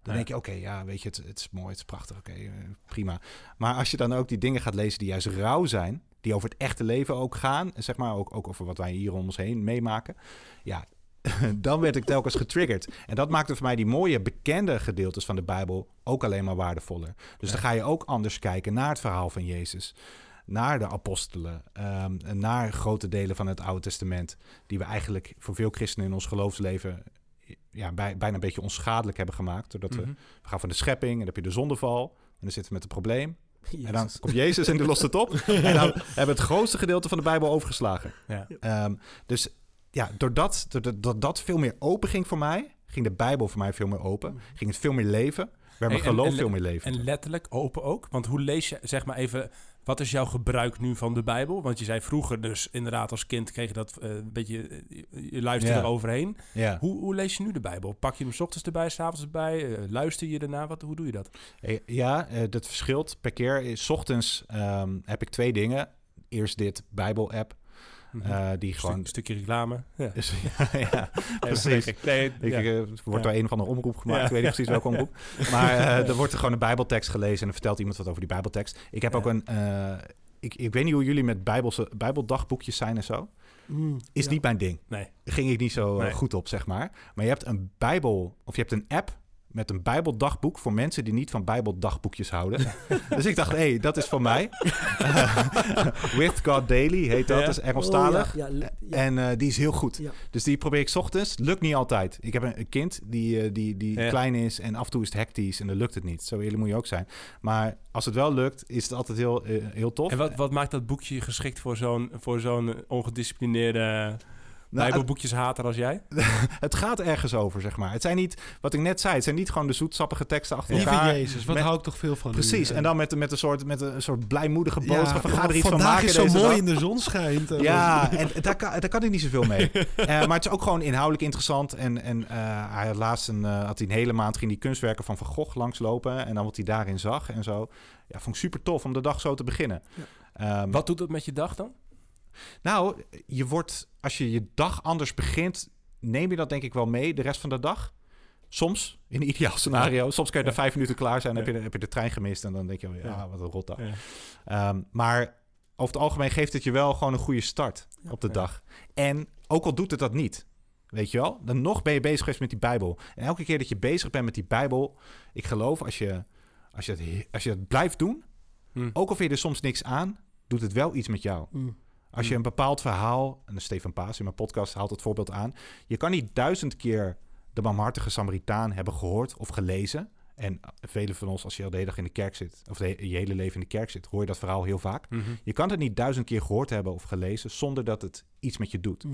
Dan Ja. denk je, oké, ja, weet je, het, het is mooi, het is prachtig, oké, eh, prima. Maar als je dan ook die dingen gaat lezen die juist rauw zijn, die over het echte leven ook gaan, en zeg maar ook, ook over wat wij hier om ons heen meemaken, ja, <laughs> dan werd ik telkens getriggerd. En dat maakte voor mij die mooie, bekende gedeeltes van de Bijbel ook alleen maar waardevoller. Dus dan ga je ook anders kijken naar het verhaal van Jezus. Naar de apostelen, en naar grote delen van het Oude Testament, die we eigenlijk voor veel christenen in ons geloofsleven ja, bij, bijna een beetje onschadelijk hebben gemaakt. Doordat we, Mhm. we gaan van de schepping en dan heb je de zondeval. En dan zitten we met het probleem. En dan komt Jezus en die lost het op. <laughs> en dan hebben we het grootste gedeelte van de Bijbel overgeslagen. Ja. Ehm, dus ja, doordat, doordat dat, veel meer open ging voor mij, ging de Bijbel voor mij veel meer open. Ging het veel meer leven. Werd mijn Hey, en- geloof en- veel meer leven. En letterlijk open ook. Want hoe lees je, zeg maar even, wat is jouw gebruik nu van de Bijbel? Want je zei vroeger dus inderdaad als kind kreeg je dat eh, een beetje, eh, je luisterde eroverheen. Hoe, hoe lees je nu de Bijbel? Pak je hem 's ochtends erbij, 's avonds erbij? Eh, luister je ernaar? Wat, hoe doe je dat? Ja, eh, dat verschilt per keer. 's ochtends ehm, heb ik twee dingen. Eerst dit Bijbel-app, Mhm. eh, die Stuk- gewoon... stukje reclame. Ja. <laughs> <laughs> Ja, precies. Nee, Ik, ja. eh, er wordt door een of andere omroep gemaakt. Ja. Ik weet niet precies welke omroep. Maar eh, <laughs> er wordt er gewoon een bijbeltekst gelezen... en dan vertelt iemand wat over die bijbeltekst. Ik heb ook een... ik, ik weet niet hoe jullie met bijbelse, bijbeldagboekjes zijn en zo. Mm, Is niet mijn ding. Nee. Ging ik niet zo Nee. goed op, zeg maar. Maar je hebt een bijbel... of je hebt een app met een bijbeldagboek... voor mensen die niet van bijbeldagboekjes houden. <laughs> dus ik dacht, hé, hey, dat is voor mij. <laughs> <laughs> With God Daily heet dat. Ja. Dat is Engelstalig. Oh, ja, ja, ja. En eh, die is heel goed. Ja. Dus die probeer ik 's ochtends. Lukt niet altijd. Ik heb een, een kind die, eh, die, die Ja. klein is en af en toe is het hectisch en dan lukt het niet. Zo eerlijk moet je ook zijn. Maar als het wel lukt, is het altijd heel, eh, heel tof. En wat, wat maakt dat boekje geschikt voor zo'n, voor zo'n ongedisciplineerde Nou, bijbelboekjeshater als jij? <laughs> het gaat ergens over, zeg maar. Het zijn niet, wat ik net zei, het zijn niet gewoon de zoetsappige teksten achter Lieve elkaar. Jezus, wat Met- hou ik toch veel van. Precies. En dan met, met, een soort, met een soort blijmoedige ja, boodschap. van, ga er iets van vandaag maken is zo deze mooi dag. in de zon schijnt. En Ja, en daar kan, daar kan ik niet zoveel mee. <laughs> Eh, maar het is ook gewoon inhoudelijk interessant. En, en eh, hij had laatst een, eh, had hij een hele maand ging die kunstwerken van Van Gogh langslopen. En dan wat hij daarin zag en zo. Ja, vond ik super tof om de dag zo te beginnen. Ehm, Wat doet het met je dag dan? Nou, je wordt, als je je dag anders begint, neem je dat denk ik wel mee de rest van de dag. Soms, in een ideaal scenario. Soms kan je er Ja. vijf minuten klaar zijn, Ja. heb, je de, heb je de trein gemist en dan denk je, oh, ja, Ja. wat een rotdag. Ja. Ehm, maar over het algemeen geeft het je wel gewoon een goede start op de dag. En ook al doet het dat niet, weet je wel, dan nog ben je bezig geweest met die Bijbel. En elke keer dat je bezig bent met die Bijbel, ik geloof als je, als je, het, he- als je het blijft doen, Hm. ook al vind je er soms niks aan, doet het wel iets met jou. Mm. Als je een bepaald verhaal, en Stefan Paas in mijn podcast haalt het voorbeeld aan, je kan niet duizend keer de barmhartige Samaritaan hebben gehoord of gelezen En velen van ons, als je al de hele dag in de kerk zit, of de, je hele leven in de kerk zit, hoor je dat verhaal heel vaak. Mhm. Je kan het niet duizend keer gehoord hebben of gelezen zonder dat het iets met je doet.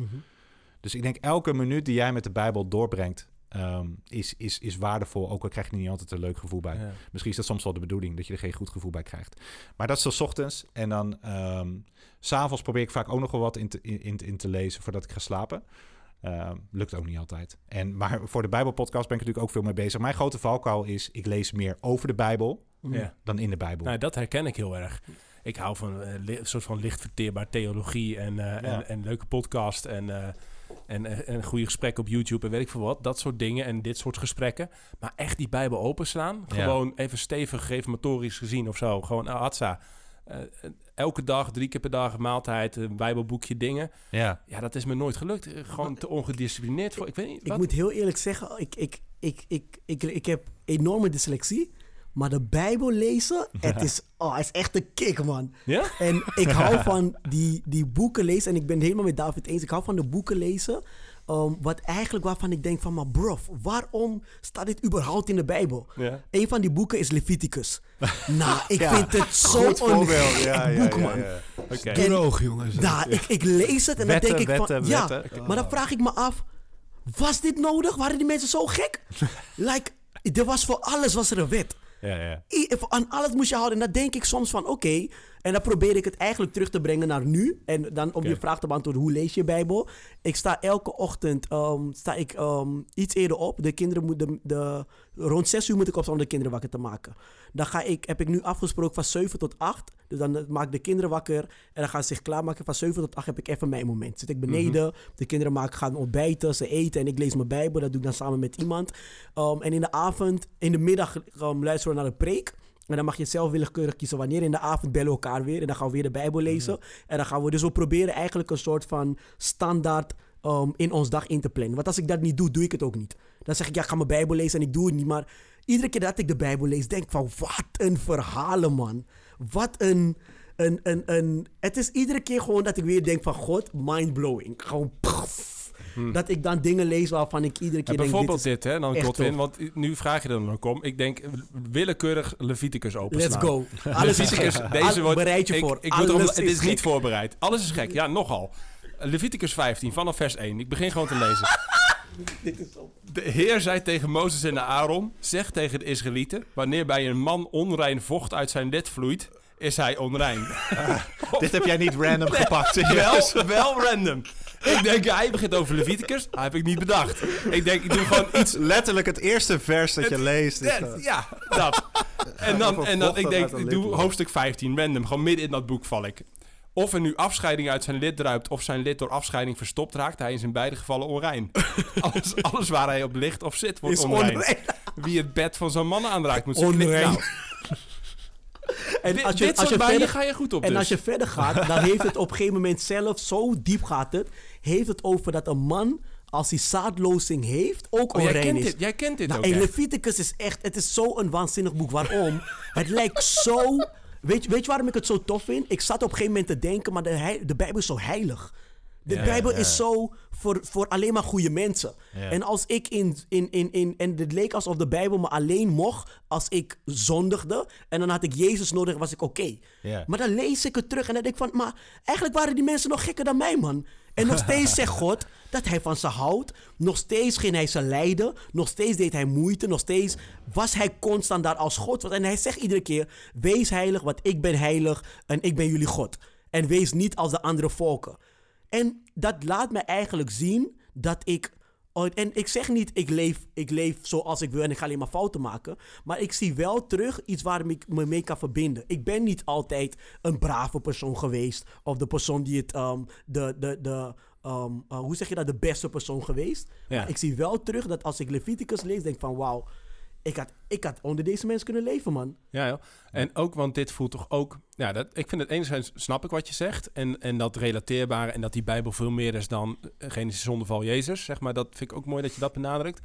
Dus ik denk elke minuut die jij met de Bijbel doorbrengt, ehm, is, is, is waardevol. Ook al krijg je er niet altijd een leuk gevoel bij. Ja. Misschien is dat soms wel de bedoeling, dat je er geen goed gevoel bij krijgt. Maar dat is 's ochtends. En dan ehm, s s'avonds probeer ik vaak ook nog wel wat in te, in, in, te lezen voordat ik ga slapen. Ehm, lukt ook niet altijd. En, maar voor de Bijbelpodcast ben ik natuurlijk ook veel mee bezig. Mijn grote valkuil is, ik lees meer over de Bijbel Ja. dan in de Bijbel. Nou, dat herken ik heel erg. Ik hou van eh, een soort van licht verteerbaar theologie en, eh, en, en leuke podcast en, eh, en, eh, en goede gesprekken op YouTube en weet ik veel wat. Dat soort dingen en dit soort gesprekken. Maar echt die Bijbel openslaan. Ja. Gewoon even stevig reformatorisch gezien of zo. Gewoon uh, Hatsa. Eh, eh, elke dag, drie keer per dag, een maaltijd, een bijbelboekje, dingen. ja. Ja, dat is me nooit gelukt. Eh, Gewoon te ongedisciplineerd voor. Ik weet niet. Ik Wat? moet heel eerlijk zeggen, ik, ik, ik, ik, ik, ik heb enorme dyslexie. Maar de Bijbel lezen, <laughs> het is, oh, het is echt een kick, man. Ja? En ik hou <laughs> van die, die boeken lezen. En ik ben het helemaal met David eens. Ik hou van de boeken lezen. um, wat eigenlijk waarvan ik denk van, maar bro, waarom staat dit überhaupt in de Bijbel? Ja. Een van die boeken is Leviticus. <laughs> nou, ik Ja, vind het zo'n Ja, ja, boek, ja, man. En- Droog, jongens. Nou, ik, ik lees het en Wetten, dan denk ik van... wetten, ja, wetten. maar dan vraag ik me af... Was dit nodig? Waren die mensen zo gek? like, er was voor alles was er een wet. Ja, ja. I- alles moest je houden. En dan denk ik soms van, oké. En dan probeer ik het eigenlijk terug te brengen naar nu. En dan om je vraag te beantwoorden, hoe lees je Bijbel? Ik sta elke ochtend ehm, sta ik, ehm, iets eerder op. De kinderen moeten, de, rond 6 uur moet ik opstaan om de kinderen wakker te maken. Dan ga ik, heb ik nu afgesproken van 7 tot 8. Dus dan eh, maak ik de kinderen wakker. En dan gaan ze zich klaarmaken. Van 7 tot 8 heb ik even mijn moment. Zit ik beneden. De kinderen maken, gaan ontbijten, ze eten. En ik lees mijn Bijbel. Dat doe ik dan samen met iemand. Ehm, en in de avond, in de middag luisteren we naar een preek. En dan mag je zelf willekeurig kiezen wanneer. In de avond bellen we elkaar weer. En dan gaan we weer de Bijbel lezen. En dan gaan we dus we proberen eigenlijk een soort van standaard ehm, in ons dag in te plannen. Want als ik dat niet doe, doe ik het ook niet. Dan zeg ik, ja, ik ga mijn Bijbel lezen en ik doe het niet. Maar iedere keer dat ik de Bijbel lees, denk ik van, wat een verhalen, man. Wat een, een, een, een... Het is iedere keer gewoon dat ik weer denk van, god, mind-blowing. Gewoon, pff. Dat ik dan dingen lees waarvan ik iedere keer En denk, bijvoorbeeld dit is dit, hè, dan Godwin, want nu vraag je er dan ook om. Ik denk willekeurig Leviticus openslaan. Let's go. <laughs> Alles is Leviticus, gek. deze Al- wordt... Bereid je ik, voor. Ik moet erom- Alles het is is niet voorbereid. Alles is gek. Ja, nogal. Leviticus 15, vanaf vers 1. Ik begin gewoon te lezen. <laughs> De Heer zei tegen Mozes en Aaron: Zeg tegen de Israëlieten: Wanneer bij een man onrein vocht uit zijn lid vloeit, is hij onrein. <laughs> Dit heb jij niet random gepakt. wel, wel random. Ik denk, hij begint over Leviticus. Dat heb ik niet bedacht. Ik denk, ik doe gewoon iets Letterlijk het eerste vers dat je leest. is Ja, dat. En dan, en dan ik denk, ik doe hoofdstuk 15, random. Gewoon midden in dat boek val ik. Of er nu afscheiding uit zijn lid druipt, of zijn lid door afscheiding verstopt raakt, hij is in beide gevallen onrein. <laughs> alles, alles waar hij op ligt of zit, wordt Is onrein. onrein. Wie het bed van zo'n man aanraakt, moet zijn Onrein. Nou, <laughs> En dit, als je, dit als je verder, ga je goed op En dus. als je verder gaat, dan heeft het op een gegeven moment zelf, zo diep gaat het, heeft het over dat een man, als hij zaadlozing heeft, ook Oh, jij onrein kent is. dit, jij kent dit Nou, ook en. Leviticus is echt, het is zo'n waanzinnig boek. Waarom? <laughs> het lijkt zo, weet, je- weet je waarom ik het zo tof vind? Ik zat op een gegeven moment te denken, maar de, de Bijbel is zo heilig. De Ja, Bijbel ja. is zo voor, voor alleen maar goede mensen. Ja. En als ik in, in, in, in. En het leek alsof de Bijbel me alleen mocht als ik zondigde. En dan had ik Jezus nodig, was ik oké. Maar dan lees ik het terug en dan denk ik van. Maar eigenlijk waren die mensen nog gekker dan mij, man. En nog steeds zegt <laughs> God dat hij van ze houdt. Nog steeds ging hij ze lijden. Nog steeds deed hij moeite. Nog steeds was hij constant daar als God. En hij zegt iedere keer: Wees heilig, want ik ben heilig en ik ben jullie God. En wees niet als de andere volken. En dat laat me eigenlijk zien dat ik. En ik zeg niet, ik leef, ik leef zoals ik wil en ik ga alleen maar fouten maken. Maar ik zie wel terug iets waar ik me mee kan verbinden. Ik ben niet altijd een brave persoon geweest. Of de persoon die het. ehm, de, de, de, ehm, eh, hoe zeg je dat? De beste persoon geweest. Ja. Maar ik zie wel terug dat als ik Leviticus lees, denk ik van wauw. Ik had, ik had onder deze mensen kunnen leven, man. Ja, joh. En ook, want dit voelt toch ook... Ja, dat, ik vind het enerzijds, snap ik wat je zegt. En, en dat relateerbare en dat die Bijbel veel meer is dan eh, Genesis zondeval Jezus. Zeg maar, dat vind ik ook mooi dat je dat benadrukt.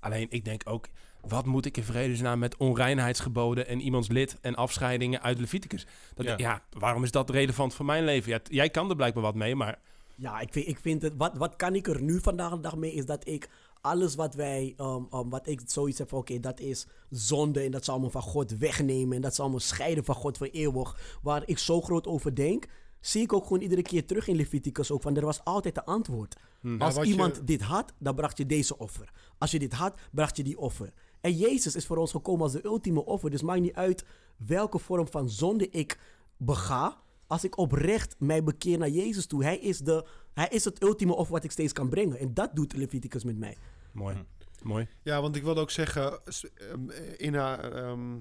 Alleen, ik denk ook, wat moet ik in vredesnaam met onreinheidsgeboden en iemands lid en afscheidingen uit Leviticus? Dat, Ja. ja. waarom is dat relevant voor mijn leven? Ja, t- jij kan er blijkbaar wat mee, maar Ja, ik vind, ik vind het. Wat, wat kan ik er nu vandaag de dag mee? Is dat ik alles wat wij, um, um, wat ik zoiets heb van, oké, dat is zonde en dat zal me van God wegnemen en dat zal me scheiden van God voor eeuwig, waar ik zo groot over denk, zie ik ook gewoon iedere keer terug in Leviticus ook van, er was altijd een antwoord. Als wat je- iemand dit had, dan bracht je deze offer. Als je dit had, bracht je die offer. En Jezus is voor ons gekomen als de ultieme offer. Dus maakt niet uit welke vorm van zonde ik bega. Als ik oprecht mij bekeer naar Jezus toe. Hij is, de, hij is het ultieme offer wat ik steeds kan brengen. En dat doet Leviticus met mij. Mooi. Mooi. Ja, want ik wilde ook zeggen, ehm, in haar, ehm,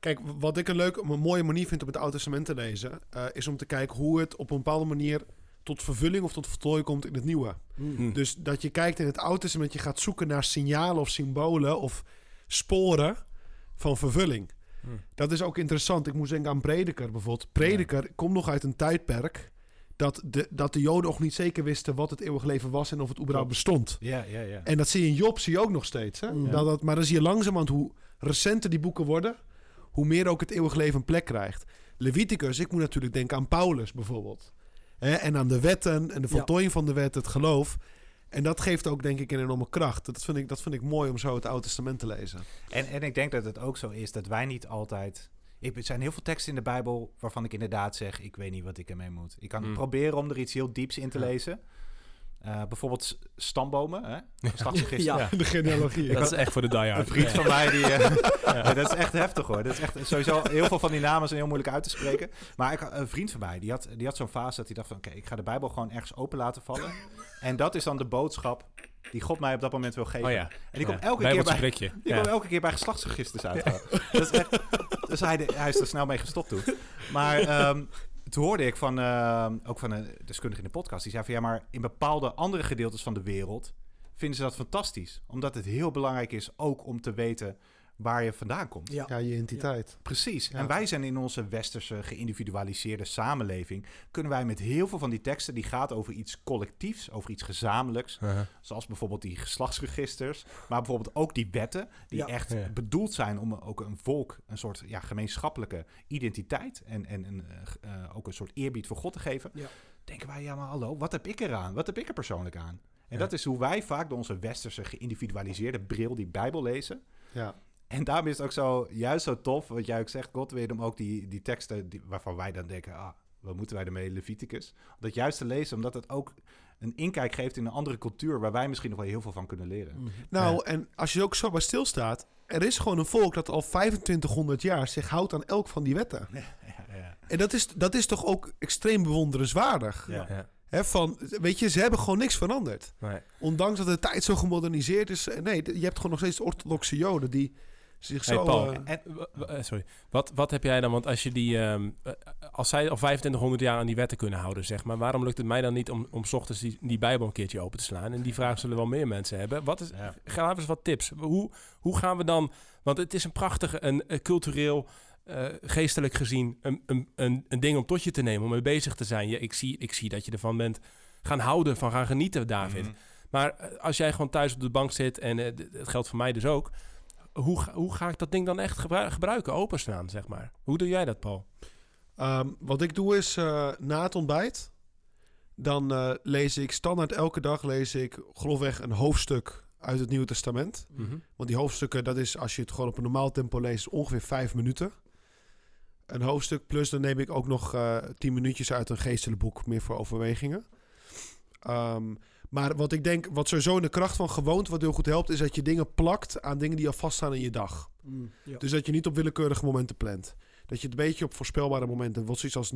kijk, wat ik een leuke, een mooie manier vind om het Oude Testament te lezen, eh, is om te kijken hoe het op een bepaalde manier tot vervulling of tot voltooiing komt in het Nieuwe. Hm. Dus dat je kijkt in het Oude Testament, je gaat zoeken naar signalen of symbolen of sporen van vervulling. Hm. Dat is ook interessant. Ik moest denken aan Prediker bijvoorbeeld. Prediker komt nog uit een tijdperk dat de, dat de Joden nog niet zeker wisten wat het eeuwig leven was en of het überhaupt bestond. Ja, ja, ja. En dat zie je in Job zie je ook nog steeds. Hè? Ja. Dat, dat, maar dan zie je langzamerhand hoe recenter die boeken worden, hoe meer ook het eeuwig leven een plek krijgt. Leviticus, ik moet natuurlijk denken aan Paulus bijvoorbeeld. Hè? En aan de wetten en de Ja. voltooiing van de wet, het geloof. En dat geeft ook denk ik een enorme kracht. Dat vind ik, dat vind ik mooi om zo het Oude Testament te lezen. En, en ik denk dat het ook zo is dat wij niet altijd. Ik, er zijn heel veel teksten in de Bijbel waarvan ik inderdaad zeg: ik weet niet wat ik ermee moet. Ik kan Mm. proberen om er iets heel dieps in te Ja. lezen. Eh, bijvoorbeeld stambomen, hè? <laughs> Ja. De genealogie. Dat is echt voor de Een diehard. vriend van mij die. eh, <laughs> ja, dat is echt heftig hoor. Dat is echt sowieso heel veel van die namen zijn heel moeilijk uit te spreken. Maar ik, een vriend van mij die had, die had zo'n fase dat hij dacht van oké, ik ga de Bijbel gewoon ergens open laten vallen. En dat is dan de boodschap die God mij op dat moment wil geven. Oh ja. En die komt elke keer bij. Die kwam elke keer bij geslachtsregisters uit. Dat is echt, dus hij, hij is er snel mee gestopt toen. Maar ehm, toen hoorde ik van, ehm, ook van een deskundige in de podcast, die zei van ja, maar in bepaalde andere gedeeltes van de wereld vinden ze dat fantastisch. Omdat het heel belangrijk is ook om te weten waar je vandaan komt. Ja. Ja, je identiteit. Precies. Ja. En wij zijn in onze westerse geïndividualiseerde samenleving, kunnen wij met heel veel van die teksten die gaat over iets collectiefs, over iets gezamenlijks, zoals bijvoorbeeld die geslachtsregisters, maar bijvoorbeeld ook die wetten die Ja. echt Ja. bedoeld zijn om ook een volk een soort ja, gemeenschappelijke identiteit en, en, en eh, ook een soort eerbied voor God te geven. Ja. Denken wij, ja maar hallo, wat heb ik eraan? Wat heb ik er persoonlijk aan? En Ja. dat is hoe wij vaak door onze westerse geïndividualiseerde bril die Bijbel lezen. Ja. En daarom is het ook zo, juist zo tof, wat jij ook zegt, God, weer om ook die, die teksten die, waarvan wij dan denken, ah, wat moeten wij ermee, Leviticus? Om dat juist te lezen, omdat het ook een inkijk geeft in een andere cultuur, waar wij misschien nog wel heel veel van kunnen leren. Mhm. Nou, Ja. en als je ook zo bij stilstaat, er is gewoon een volk dat al 2500 jaar zich houdt aan elk van die wetten. <laughs> Ja, ja. En dat is, dat is toch ook extreem bewonderenswaardig. Ja. Ja. Hè, van, weet je, ze hebben gewoon niks veranderd. Nee. Ondanks dat de tijd zo gemoderniseerd is. eh, Nee, je hebt gewoon nog steeds orthodoxe joden die zich Hey, zo... Paul. eh, En, eh, sorry. Wat, wat heb jij dan? Want als je die. ehm, eh, als zij al 2500 jaar aan die wetten kunnen houden, zeg maar. Waarom lukt het mij dan niet om, om 's ochtends die, die Bijbel een keertje open te slaan? En die vraag zullen wel meer mensen hebben. Wat is, Ja. Eens wat tips. Hoe, hoe gaan we dan. Want het is een prachtige, een, een cultureel. geestelijk gezien een, een, een, een ding om tot je te nemen, om mee bezig te zijn. Ja, ik, zie, ik zie dat je ervan bent gaan houden, van gaan genieten, David. Mhm. Maar als jij gewoon thuis op de bank zit, en het geldt voor mij dus ook, hoe, ga- hoe ga ik dat ding dan echt gebru- gebruiken, openstaan, zeg maar? Hoe doe jij dat, Paul? Ehm, wat ik doe is eh, na het ontbijt. Dan eh, lees ik standaard elke dag lees ik grofweg een hoofdstuk uit het Nieuwe Testament. Want die hoofdstukken, dat is als je het gewoon op een normaal tempo leest, ongeveer vijf minuten. Een hoofdstuk plus dan neem ik ook nog eh, tien minuutjes uit een geestelijk boek, meer voor overwegingen. Ehm, maar wat ik denk, wat sowieso in de kracht van gewoonte wat heel goed helpt, is dat je dingen plakt aan dingen die al vaststaan in je dag. Mm, ja. Dus dat je niet op willekeurige momenten plant. Dat je het een beetje op voorspelbare momenten, wat zoiets als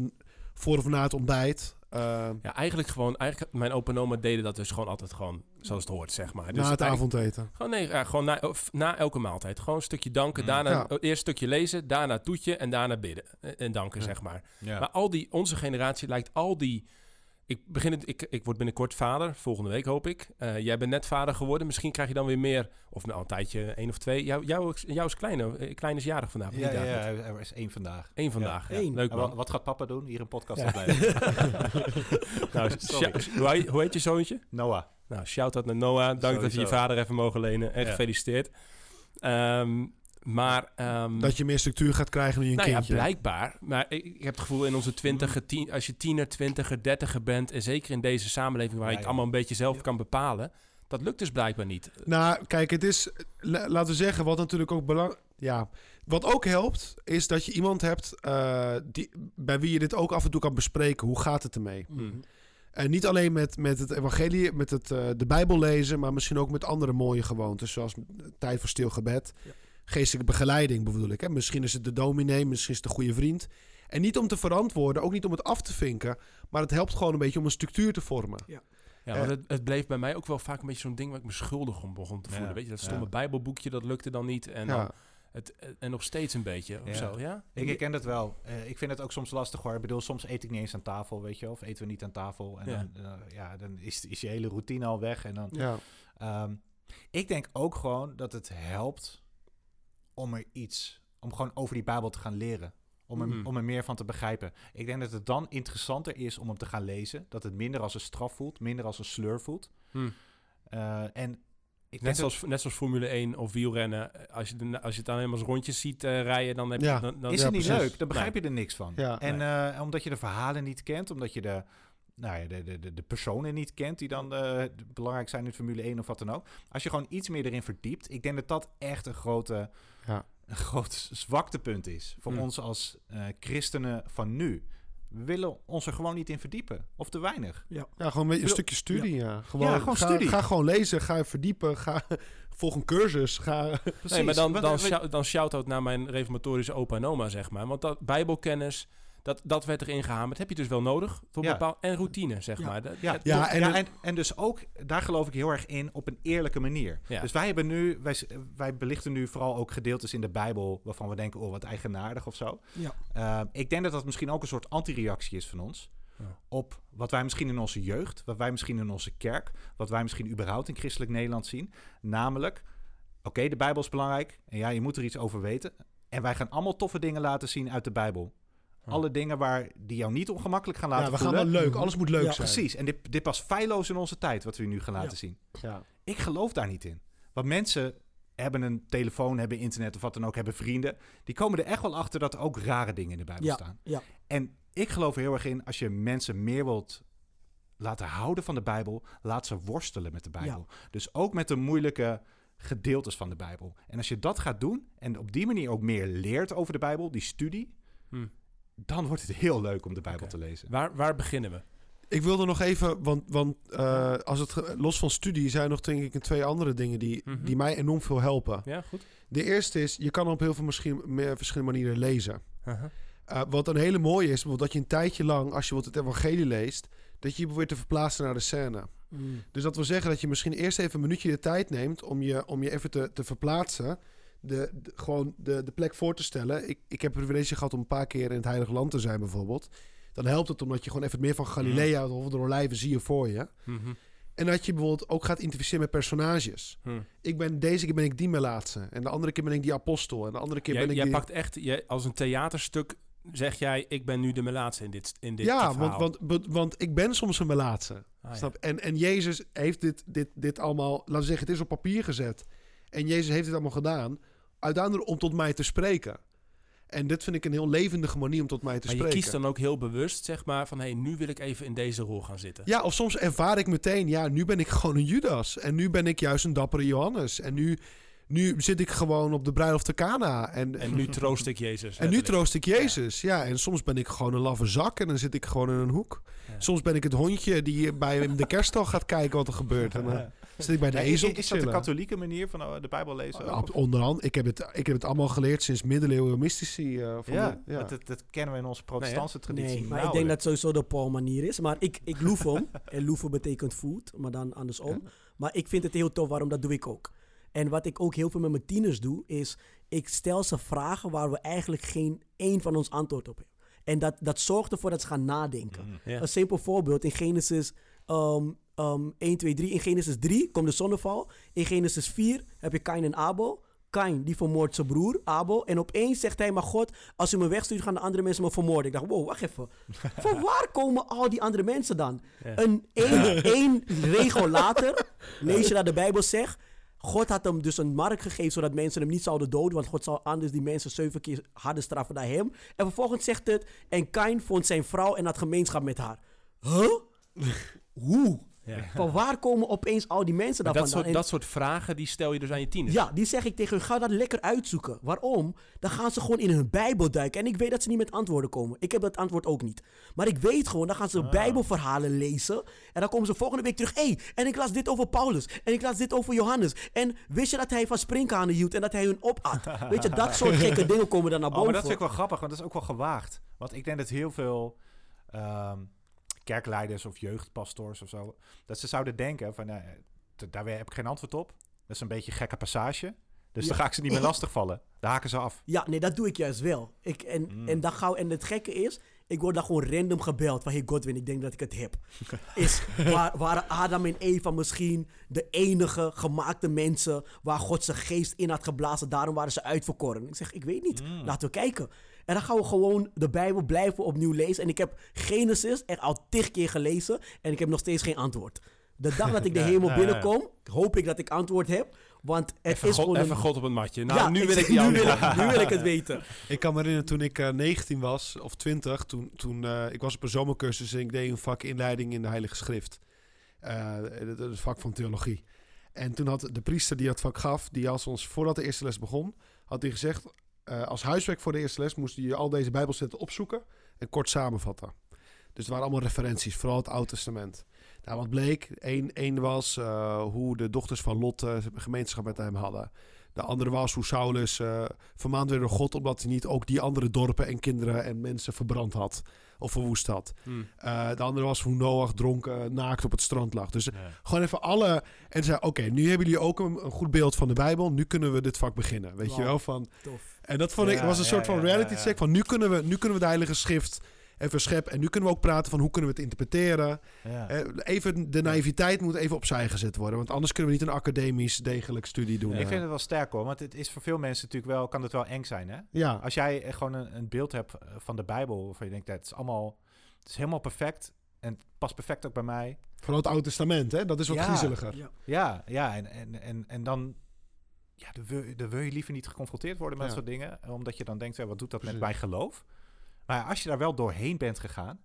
voor of na het ontbijt, eh, Ja, eigenlijk gewoon, eigenlijk, mijn opa en oma deden dat dus gewoon altijd gewoon zoals het hoort, zeg maar. Dus na het avondeten. Gewoon nee, ja, gewoon na, of na elke maaltijd. Gewoon een stukje danken, Mm. daarna Ja. eerst een stukje lezen, daarna toetje en daarna bidden. En, en danken, Ja. zeg maar. Ja. Maar al die, onze generatie lijkt al die... Ik, begin het, ik, ik word binnenkort vader, volgende week hoop ik. Eh, jij bent net vader geworden. Misschien krijg je dan weer meer, of nou een tijdje, één of twee. Jou, jou, jou is klein, eh, klein is jarig vandaag. ja, ja, er is één vandaag. Eén vandaag. Ja, Ja, Eén. Leuk man. wat, wat gaat papa doen? Hier een podcast opnemen. <laughs> nou, <laughs> hoe, heet- hoe heet je zoontje? Noah. Nou, shout-out naar Noah. Dank dat je je vader even mogen lenen. En gefeliciteerd. Ehm, maar... ehm, Dat je meer structuur gaat krijgen in je nou kindje. ja, blijkbaar. Maar ik, ik heb het gevoel in onze twintiger, tien, als je tiener, twintiger, dertiger bent... en zeker in deze samenleving waar Ja, je het allemaal een beetje zelf Ja. kan bepalen... Dat lukt dus blijkbaar niet. Nou, kijk, het is, la- laten we zeggen, wat natuurlijk ook belangrijk... Ja, wat ook helpt, is dat je iemand hebt eh, die, bij wie je dit ook af en toe kan bespreken. Hoe gaat het ermee? Mhm. En niet alleen met, met het evangelie, met het, eh, de Bijbel lezen, maar misschien ook met andere mooie gewoontes, zoals tijd voor stil gebed. Ja. Geestelijke begeleiding bedoel ik. Hè? Misschien is het de dominee, misschien is het de goede vriend. En niet om te verantwoorden, ook niet om het af te vinken, maar het helpt gewoon een beetje om een structuur te vormen. Ja, Eh. want het, het bleef bij mij ook wel vaak een beetje zo'n ding waar ik me schuldig om begon te Ja, voelen. Weet je, dat stomme ja. bijbelboekje, dat lukte dan niet. En, Ja. dan het, en nog steeds een beetje, of Ja. zo, ja? Ik herken dat wel. Eh, ik vind het ook soms lastig hoor. Ik bedoel, soms eet ik niet eens aan tafel, weet je. Of eten we niet aan tafel. En Ja. dan, eh, ja, dan is, is je hele routine al weg. En dan, Ja. Ehm, ik denk ook gewoon dat het helpt om er iets, om gewoon over die Bijbel te gaan leren. Om er, Mhm. om er meer van te begrijpen. Ik denk dat het dan interessanter is om hem te gaan lezen. Dat het minder als een straf voelt, minder als een sleur voelt. Hm. Eh, en ik Net zoals, net zoals Formule 1 of wielrennen. Als je, de, als je het dan helemaal als rondjes ziet eh, rijden, dan heb je... Ja. Dan, dan, is Ja, het niet precies. leuk, dan begrijp je er niks van. Ja. en eh, omdat je de verhalen niet kent, omdat je de, nou ja, de, de, de, de personen niet kent die dan eh, belangrijk zijn in Formule 1 of wat dan ook. Als je gewoon iets meer erin verdiept, ik denk dat dat echt een grote, Ja. een groot zwaktepunt is voor Hmm. ons als eh, christenen van nu. We willen ons er gewoon niet in verdiepen, of te weinig. Ja, gewoon een, beetje een stukje studie. Ja. Gewoon, Ja, gewoon ga, studie. Ga gewoon lezen, ga je verdiepen, ga <laughs> volg een cursus. Ga, Precies. Nee, maar dan, dan, shout- dan shout-out naar mijn reformatorische opa en oma, zeg maar. Want dat bijbelkennis, dat, dat werd erin gehamerd. Heb je dus wel nodig. Voor Ja. bepaald, en routine, zeg Ja. maar. Dat- Ja, Ja, ja, en en, het- en, en dus ook, daar geloof ik heel erg in, op een eerlijke manier. Ja. Dus wij hebben nu, wij, wij belichten nu vooral ook gedeeltes in de Bijbel waarvan we denken, oh wat eigenaardig of zo. Ja. Uh, ik denk dat dat misschien ook een soort antireactie is van ons. Ja. Op wat wij misschien in onze jeugd, wat wij misschien in onze kerk, wat wij misschien überhaupt in christelijk Nederland zien. Namelijk, oké, de Bijbel is belangrijk en ja, je moet er iets over weten. En wij gaan allemaal toffe dingen laten zien uit de Bijbel. Ja. Alle dingen waar, die jou niet ongemakkelijk gaan laten ja, we gaan wel leuk. Alles moet leuk Ja, zijn. Precies, en dit, dit past feilloos in onze tijd, wat we nu gaan laten Ja. zien. Ja. Ik geloof daar niet in. Want mensen hebben een telefoon, hebben internet of wat dan ook, hebben vrienden. Die komen er echt wel achter dat er ook rare dingen in de Bijbel Ja, staan. ja. En ik geloof er heel erg in, als je mensen meer wilt laten houden van de Bijbel, laat ze worstelen met de Bijbel. Dus ook met de moeilijke gedeeltes van de Bijbel. En als je dat gaat doen en op die manier ook meer leert over de Bijbel, die studie, Hm. Dan wordt het heel leuk om de Bijbel te lezen. Waar, waar beginnen we? Ik wilde nog even, want, want eh, als het los van studie zijn er nog denk ik een twee andere dingen die, Mhm. die mij enorm veel helpen. Ja, goed. De eerste is, je kan op heel veel misschien, meer verschillende manieren lezen. Aha. Eh, wat een hele mooie is, bijvoorbeeld dat je een tijdje lang, als je wat het evangelie leest, dat je je probeert te verplaatsen naar de scène. Mm. Dus dat wil zeggen dat je misschien eerst even een minuutje de tijd neemt om je, om je even te, te verplaatsen. De, de- gewoon de, de plek voor te stellen. Ik, ik heb het privilege gehad om een paar keer in het Heilige Land te zijn bijvoorbeeld. Dan helpt het omdat je gewoon even meer van Galilea of de olijven zie je voor je. Mhm. En dat je bijvoorbeeld ook gaat identificeren met personages. Hm. Ik ben, deze keer ben ik die Melaatse. En de andere keer ben ik die apostel. En de andere keer Jij, ben ik jij die... pakt echt, jij, als een theaterstuk zeg jij, ik ben nu de melaatse in dit, in dit ja, want, verhaal. want, want, want ik ben soms een Melaatse. Ah, ja. En, en Jezus heeft dit, dit, dit allemaal, laten we zeggen, het is op papier gezet. En Jezus heeft dit allemaal gedaan, uiteindelijk om tot mij te spreken. En dit vind ik een heel levendige manier om tot mij te Maar je spreken. kiest dan ook heel bewust, zeg maar, van hé, hey, nu wil ik even in deze rol gaan zitten. Ja, of soms ervaar ik meteen, ja, nu ben ik gewoon een Judas. En nu ben ik juist een dappere Johannes. En nu, nu zit ik gewoon op de bruiloft te Cana. En, En nu troost ik Jezus. En nu troost ik Jezus. Ja. en soms ben ik gewoon een laffe zak en dan zit ik gewoon in een hoek. Ja. Soms ben ik het hondje die bij de kerststal gaat kijken wat er gebeurt. En dan zit ik bij de ezel is, dat de katholieke manier van oh, de Bijbel lezen? Op- Onderhand, ik heb, het, ik heb het allemaal geleerd sinds middeleeuwen mystici. eh, van ja, de- ja. Dat, dat kennen we in onze protestantse traditie Nee, maar ik denk nauwelijks. dat sowieso de Paul-manier is. Maar ik, ik loef hem. <laughs> en loeven betekent food, maar dan andersom. Maar ik vind het heel tof, waarom dat doe ik ook. En wat ik ook heel veel met mijn tieners doe, is ik stel ze vragen waar we eigenlijk geen één van ons antwoord op hebben. En dat, dat zorgt ervoor dat ze gaan nadenken. Mm. Ja. Een simpel voorbeeld in Genesis ehm, ehm, 1, 2, 3. In Genesis 3 komt de zonneval. In Genesis 4 heb je Kain en Abel. Kain die vermoordt zijn broer Abel. En opeens zegt hij, maar God, als u me wegstuurt, gaan de andere mensen me vermoorden. Ik dacht, wow, wacht even. <laughs> Van waar komen al die andere mensen dan? Ja. Een één, <laughs> één regel later lees je dat de Bijbel zegt. God had hem dus een mark gegeven zodat mensen hem niet zouden doden. Want God zou anders die mensen zeven keer harder straffen dan hem. En vervolgens zegt het. En Kain vond zijn vrouw en had gemeenschap met haar. Huh? <laughs> Hoe? Ja. <laughs> Van waar komen opeens al die mensen daar dat, soort, En- dat soort vragen die stel je dus aan je tieners. Ja, die zeg ik tegen hun, ga dat lekker uitzoeken. Waarom? Dan gaan ze gewoon in hun Bijbel duiken. En ik weet dat ze niet met antwoorden komen. Ik heb dat antwoord ook niet. Maar ik weet gewoon, dan gaan ze Bijbelverhalen lezen. En dan komen ze volgende week terug. Hé, hey, en ik las dit over Paulus. En ik las dit over Johannes. En wist je dat hij van sprinkhanen hield en dat hij hun opat? Weet je, dat soort gekke <laughs> dingen komen dan naar Oh, boven. maar dat vind ik wel grappig, want dat is ook wel gewaagd. Want ik denk dat heel veel ehm, kerkleiders of jeugdpastors of zo... dat ze zouden denken van, nou, daar heb ik geen antwoord op. Dat is een beetje een gekke passage. Dus Ja. dan ga ik ze niet meer lastigvallen. Daar haken ze af. Ja, nee, dat doe ik juist wel. Ik, en, Mm. en, dat gauw, en het gekke is, ik word dan gewoon random gebeld van... Hey Godwin, ik denk dat ik het heb. <laughs> Is, waar, waren Adam en Eva misschien de enige gemaakte mensen... waar God zijn geest in had geblazen, daarom waren ze uitverkoren? Ik zeg, ik weet niet. Mm. Laten we kijken. En dan gaan we gewoon de Bijbel blijven opnieuw lezen. En ik heb Genesis echt al tig keer gelezen... en ik heb nog steeds geen antwoord. De dag dat ik de <laughs> hemel binnenkom, hoop ik dat ik antwoord heb. Want het Even, is God, gewoon even. God op het matje. Nou, Ja, nu wil ik die nu, wil ik, nu wil ik het weten. <laughs> Ik kan me herinneren toen ik eh, 19 was, of 20, toen, toen eh, ik was op een zomercursus en ik deed een vak inleiding in de Heilige Schrift. Eh, het, het vak van theologie. En toen had de priester die dat vak gaf, die als ons voordat de eerste les begon, had hij gezegd, eh, als huiswerk voor de eerste les moest je al deze bijbelzetten opzoeken en kort samenvatten. Dus er waren allemaal referenties, vooral het Oude Testament. Nou, wat bleek? Eén één was eh, hoe de dochters van Lot eh, gemeenschap met hem hadden. De andere was hoe Saulus vermaand werd door God... omdat hij niet ook die andere dorpen en kinderen en mensen verbrand had. Of verwoest had. Hm. Eh, de andere was hoe Noach dronken, naakt op het strand lag. Dus gewoon even alle... En zei, oké, nu hebben jullie ook een, een goed beeld van de Bijbel. Nu kunnen we dit vak beginnen. Weet je wel? Van, Tof. En dat vond ik was een ja, soort van ja, reality ja, ja. check. Van nu kunnen, we, nu kunnen we de Heilige Schrift even scheppen. En nu kunnen we ook praten van hoe kunnen we het interpreteren. Ja. Eh, even, de naïviteit moet even opzij gezet worden. Want anders kunnen we niet een academisch degelijk studie doen. Ik vind het wel sterk hoor, want het is voor veel mensen natuurlijk wel, kan het wel eng zijn hè? ja, Als jij eh, gewoon een, een beeld hebt eh, van de Bijbel, waarvan je denkt, dat is allemaal, het is helemaal perfect en het past perfect ook bij mij. vooral het Oude Testament, hè? dat is wat Ja. griezeliger. Ja. Ja, ja, en, en, en, en dan, ja, dan, wil, wil je liever niet geconfronteerd worden met Ja. dat soort dingen, eh, omdat je dan denkt, ja, wat doet dat Precies. met mijn geloof? Maar als je daar wel doorheen bent gegaan,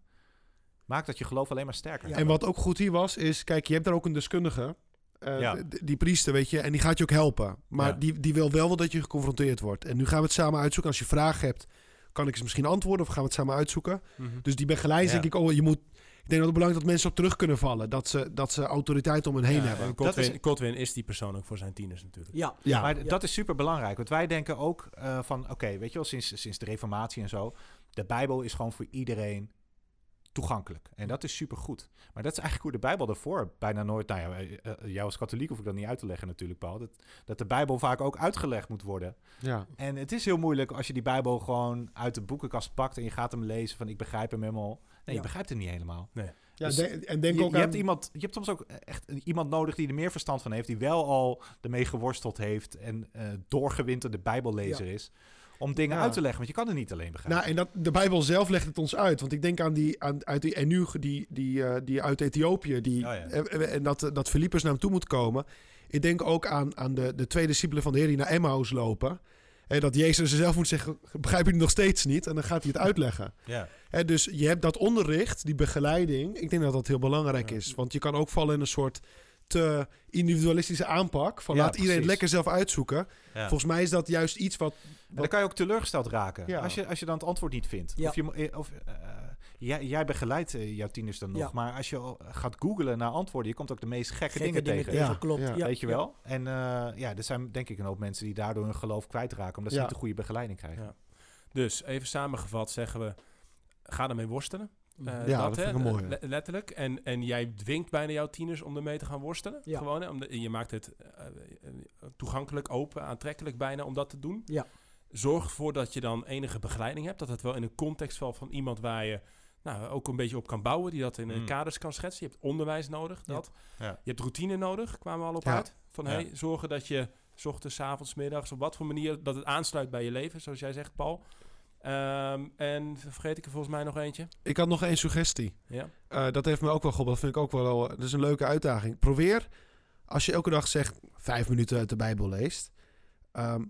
maakt dat je geloof alleen maar sterker. Ja. En wat ook goed hier was, is, kijk, je hebt daar ook een deskundige. eh, Ja. die priester, weet je, en die gaat je ook helpen. Maar Ja. die, die wil wel wel dat je geconfronteerd wordt. En nu gaan we het samen uitzoeken. Als je vragen hebt, kan ik ze misschien antwoorden of gaan we het samen uitzoeken. Mhm. Dus die begeleiding Ja. denk ik, oh, je moet... Ik denk dat het belangrijk is dat mensen op terug kunnen vallen. Dat ze, dat ze autoriteit om hen heen Ja, hebben. Dat Godwin, is- Godwin is die persoon ook voor zijn tieners natuurlijk. Ja. Ja, Maar Ja. dat is super belangrijk. Want wij denken ook eh, van, oké, weet je wel, sinds, sinds de Reformatie en zo, de Bijbel is gewoon voor iedereen toegankelijk. En dat is super goed. Maar dat is eigenlijk hoe de Bijbel ervoor bijna nooit, nou ja, eh, eh, jou als katholiek hoef ik dat niet uit te leggen natuurlijk, Paul. Dat, dat de Bijbel vaak ook uitgelegd moet worden. ja. En het is heel moeilijk als je die Bijbel gewoon uit de boekenkast pakt en je gaat hem lezen van, ik begrijp hem helemaal. Nee, je begrijpt hem niet helemaal. ja Dus de- en denk je, ook je aan... hebt iemand, je hebt soms ook echt iemand nodig die er meer verstand van heeft, die wel al ermee geworsteld heeft en eh doorgewinterde bijbellezer is, om dingen Ja. uit te leggen, want je kan het niet alleen begrijpen. Nou, en dat, de Bijbel zelf legt het ons uit. Want ik denk aan die, aan, uit die Enu, die, die, eh, die uit Ethiopië, die, Oh ja. eh, en dat, dat Filippus naar hem toe moet komen. Ik denk ook aan, aan de, de twee discipelen van de Heer die naar Emmaus lopen. Dat Jezus er zelf moet zeggen, begrijp je het nog steeds niet? En dan gaat hij het uitleggen. ja. Hè, dus je hebt dat onderricht, die begeleiding. Ik denk dat dat heel belangrijk Ja. is. Want je kan ook vallen in een soort te individualistische aanpak. Van Ja, laat iedereen het precies. lekker zelf uitzoeken. Ja. Volgens mij is dat juist iets wat... En dan kan je ook teleurgesteld raken. Ja. Als, je, als je dan het antwoord niet vindt. Ja. Of, je, eh, of eh, jij, jij begeleidt eh, jouw tieners dan nog. Ja. Maar als je gaat googlen naar antwoorden, je komt ook de meest gekke, Gekke dingen, dingen tegen. tegen, Ja, klopt. ja. Ja. Weet je wel? En eh, ja, er zijn denk ik een hoop mensen die daardoor hun geloof kwijtraken. Omdat ze niet de goede begeleiding krijgen. Ja. Dus even samengevat zeggen we, ga ermee worstelen. Eh, Ja, dat mooie. le- letterlijk. En, en jij dwingt bijna jouw tieners om ermee te gaan worstelen. Ja. Gewoon, hè, omdat, je maakt het toegankelijk, open, aantrekkelijk bijna om dat te doen. Ja. Zorg ervoor dat je dan enige begeleiding hebt. Dat het wel in een context valt van iemand waar je nou, ook een beetje op kan bouwen. Die dat in een Mm. kaders kan schetsen. Je hebt onderwijs nodig. Dat. Ja. Je hebt routine nodig, kwamen we al op Ja. uit. Van Ja. hey, zorgen dat je 's ochtends, 's avonds, middags, op wat voor manier dat het aansluit bij je leven, zoals jij zegt, Paul. Ehm, en vergeet ik er volgens mij nog eentje. Ik had nog één suggestie. Ja. Eh, dat heeft me ook wel geholpen. Dat vind ik ook wel... Dat is een leuke uitdaging. Probeer, als je elke dag zegt vijf minuten uit de Bijbel leest... ehm,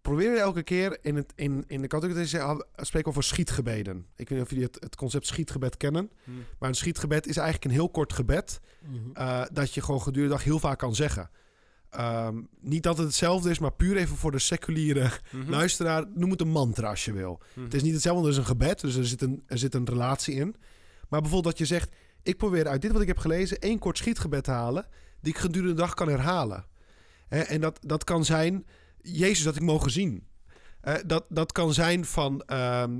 probeer elke keer in, het, in, in de katholieke spreken over schietgebeden. Ik weet niet of jullie het, het concept schietgebed kennen. Hm. Maar een schietgebed is eigenlijk een heel kort gebed. Mhm. eh, dat je gewoon gedurende de dag heel vaak kan zeggen. Ehm, niet dat het hetzelfde is, maar puur even voor de seculiere Mhm. luisteraar. Noem het een mantra als je wil. Mhm. Het is niet hetzelfde als een gebed, dus er zit een, er zit een relatie in. Maar bijvoorbeeld dat je zegt... ik probeer uit dit wat ik heb gelezen... één kort schietgebed te halen... die ik gedurende de dag kan herhalen. En dat, dat kan zijn... Jezus, dat ik mogen zien. Eh, dat, dat kan zijn van... ehm,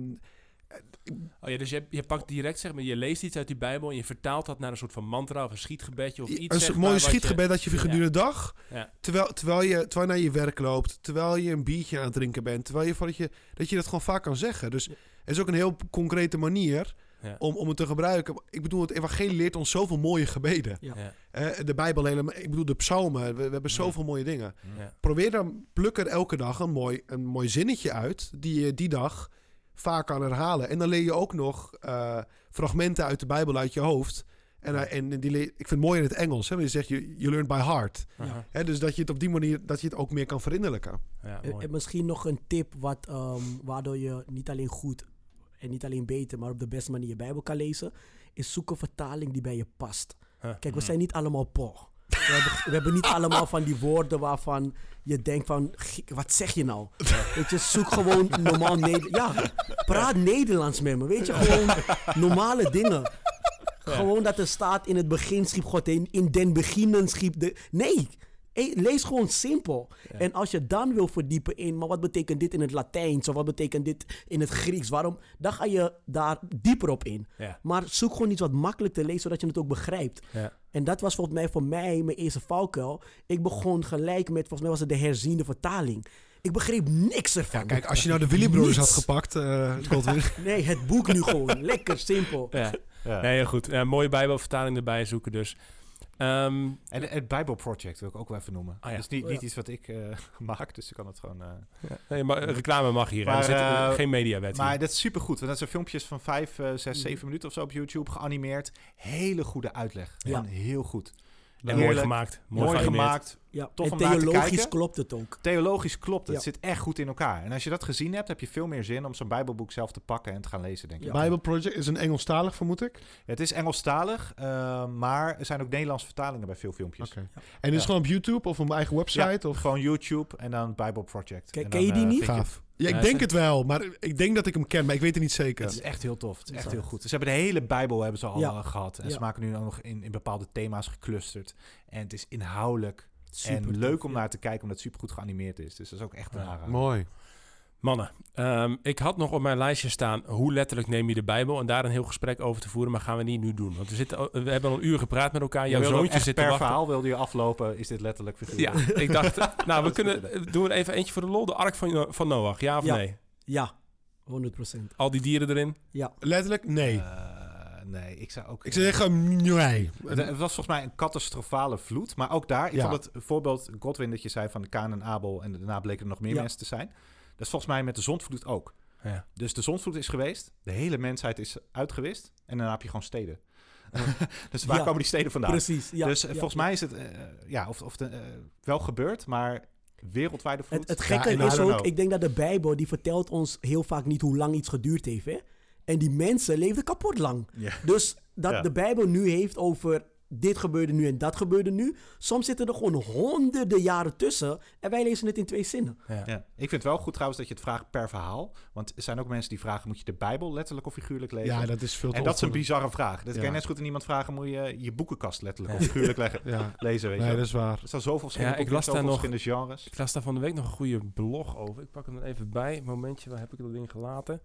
Oh ja, dus je, je pakt direct, zeg maar, je leest iets uit die Bijbel en je vertaalt dat naar een soort van mantra of een schietgebedje of iets. een zeg mooi je- schietgebed dat je gedurende de dag... Ja. Terwijl, terwijl, je, terwijl je naar je werk loopt... terwijl je een biertje aan het drinken bent... terwijl je, dat, je, dat je dat gewoon vaak kan zeggen. Dus het is ook een heel concrete manier... Ja. om, om het te gebruiken. Ik bedoel, het evangelie leert ons zoveel mooie gebeden. Ja. Ja. Eh, de Bijbel helemaal, ik bedoel de psalmen, we, we hebben zoveel mooie dingen. Ja. Probeer dan, pluk er elke dag een mooi, een mooi zinnetje uit, die je die dag vaak kan herhalen. En dan leer je ook nog eh, fragmenten uit de Bijbel uit je hoofd. En, eh, en die leer, ik vind het mooi in het Engels, hè, want je zegt, je you learn by heart. Hè, dus dat je het op die manier, dat je het ook meer kan verinnerlijken. Ja, En, mooi. en misschien nog een tip wat, ehm, waardoor je niet alleen goed en niet alleen beter, maar op de beste manier je Bijbel kan lezen, is zoek een vertaling die bij je past. Huh. Kijk, we zijn niet allemaal po. We hebben, we hebben niet allemaal van die woorden waarvan je denkt van, "Gik, wat zeg je nou? Weet je, zoek gewoon normaal Nederlands. Ja, praat Nederlands met me. Weet je, gewoon normale dingen. Gewoon dat er staat in het begin schiep God, in, in den beginnen schiep de... Nee, lees gewoon simpel. En als je dan wil verdiepen in, maar wat betekent dit in het Latijns of wat betekent dit in het Grieks, waarom? Dan ga je daar dieper op in. Ja. Maar zoek gewoon iets wat makkelijk te lezen, zodat je het ook begrijpt. Ja. En dat was volgens mij voor mij mijn eerste valkuil. Ik begon gelijk met, volgens mij was het de herziende vertaling. Ik begreep niks ervan. Ja, kijk, als je nou de Willy Brothers had gepakt, eh, Godwin. <laughs> Nee, het boek nu gewoon. <laughs> Lekker simpel. Ja. Ja. Nee, heel goed. Ja, mooie Bijbelvertaling erbij zoeken dus. Ehm, En het Bible Project wil ik ook wel even noemen. Ah, ja. Dat is niet, Oh, niet ja. iets wat ik eh, <laughs> maak, dus ik kan het gewoon... eh, nee, maar reclame mag hier. Maar, er zit eh, geen mediawet Maar hier. dat is supergoed. Want dat zijn filmpjes van 5, 6, 7 minuten of zo op YouTube, geanimeerd. Hele goede uitleg. Ja. En heel goed. En mooi gemaakt. Mooi, gemaakt. Ja, Tof en om naar te theologisch klopt het ook. Theologisch klopt het. Ja. zit echt goed in elkaar. En als je dat gezien hebt, heb je veel meer zin om zo'n Bijbelboek zelf te pakken en te gaan lezen, denk ik. Ja. Bible Project is een Engelstalig, vermoed ik. Het is Engelstalig, eh, maar er zijn ook Nederlandse vertalingen bij veel filmpjes. Oké. En is het gewoon op YouTube of op mijn eigen website? Ja, of? gewoon YouTube en dan Bible Project. Ken- je die eh, niet? Gaaf. Ja, ik denk het wel, maar ik denk dat ik hem ken, maar ik weet het niet zeker. Het is echt heel tof. Het is echt heel goed. Ze hebben de hele Bijbel hebben ze al Ja. eh, gehad. En Ja. ze maken nu ook nog in, in bepaalde thema's geclusterd. En het is inhoudelijk en Super leuk tof, om ja. naar te kijken, omdat het supergoed geanimeerd is. Dus dat is ook echt een Ja. aanrader. Mooi. Mannen, ehm, ik had nog op mijn lijstje staan hoe letterlijk neem je de Bijbel en daar een heel gesprek over te voeren, maar gaan we niet nu doen. Want we, zitten, we hebben al een uur gepraat met elkaar. Je Jouw zoontje zit te per wachten. verhaal wilde je aflopen. Is dit letterlijk Ja, figuurlijk? ik dacht, <laughs> nou, we kunnen doen we even eentje voor de lol. De ark van, van Noach, ja of Ja. nee? Ja, 100%. Al die dieren erin. Ja. Letterlijk, nee. Eh, nee, ik zou ook... ik zeg gewoon nee. Het, het was volgens mij een catastrofale vloed. Maar ook daar, ik Ja. vond het voorbeeld Godwin dat je zei van de Kaan en Abel... en daarna bleken er nog meer Ja. mensen te zijn. Dat is volgens mij met de zondvloed ook. Ja. Dus de zondvloed is geweest, de hele mensheid is uitgewist... en daarna heb je gewoon steden. <laughs> dus waar Ja. komen die steden vandaan? Precies. Ja, dus eh, ja, volgens ja. mij is het eh, ja, of, of de, eh, wel gebeurd, maar wereldwijde vloed... Het, gekke is ook, know. ik denk dat de Bijbel, die vertelt ons heel vaak niet hoe lang iets geduurd heeft. Hè? En die mensen leefden kapot lang. Dus dat Ja. de Bijbel nu heeft over dit gebeurde nu en dat gebeurde nu. Soms zitten er gewoon honderden jaren tussen en wij lezen het in twee zinnen. Ja. Ja. Ik vind het wel goed trouwens dat je het vraagt per verhaal. Want er zijn ook mensen die vragen, moet je de Bijbel letterlijk of figuurlijk lezen? Ja, dat is veel te en dat is een bizarre vraag. Dat kan Ja. je net zo goed aan iemand vragen, moet je je boekenkast letterlijk Ja. of figuurlijk leggen, Ja, lezen, weet je nee, dat is waar. Er staan zoveel verschillende Ja, ik las daar nog- verschillende genres. Ik las daar van de week nog een goede blog over. Ik pak hem er even bij. Momentje, waar heb ik dat ding gelaten?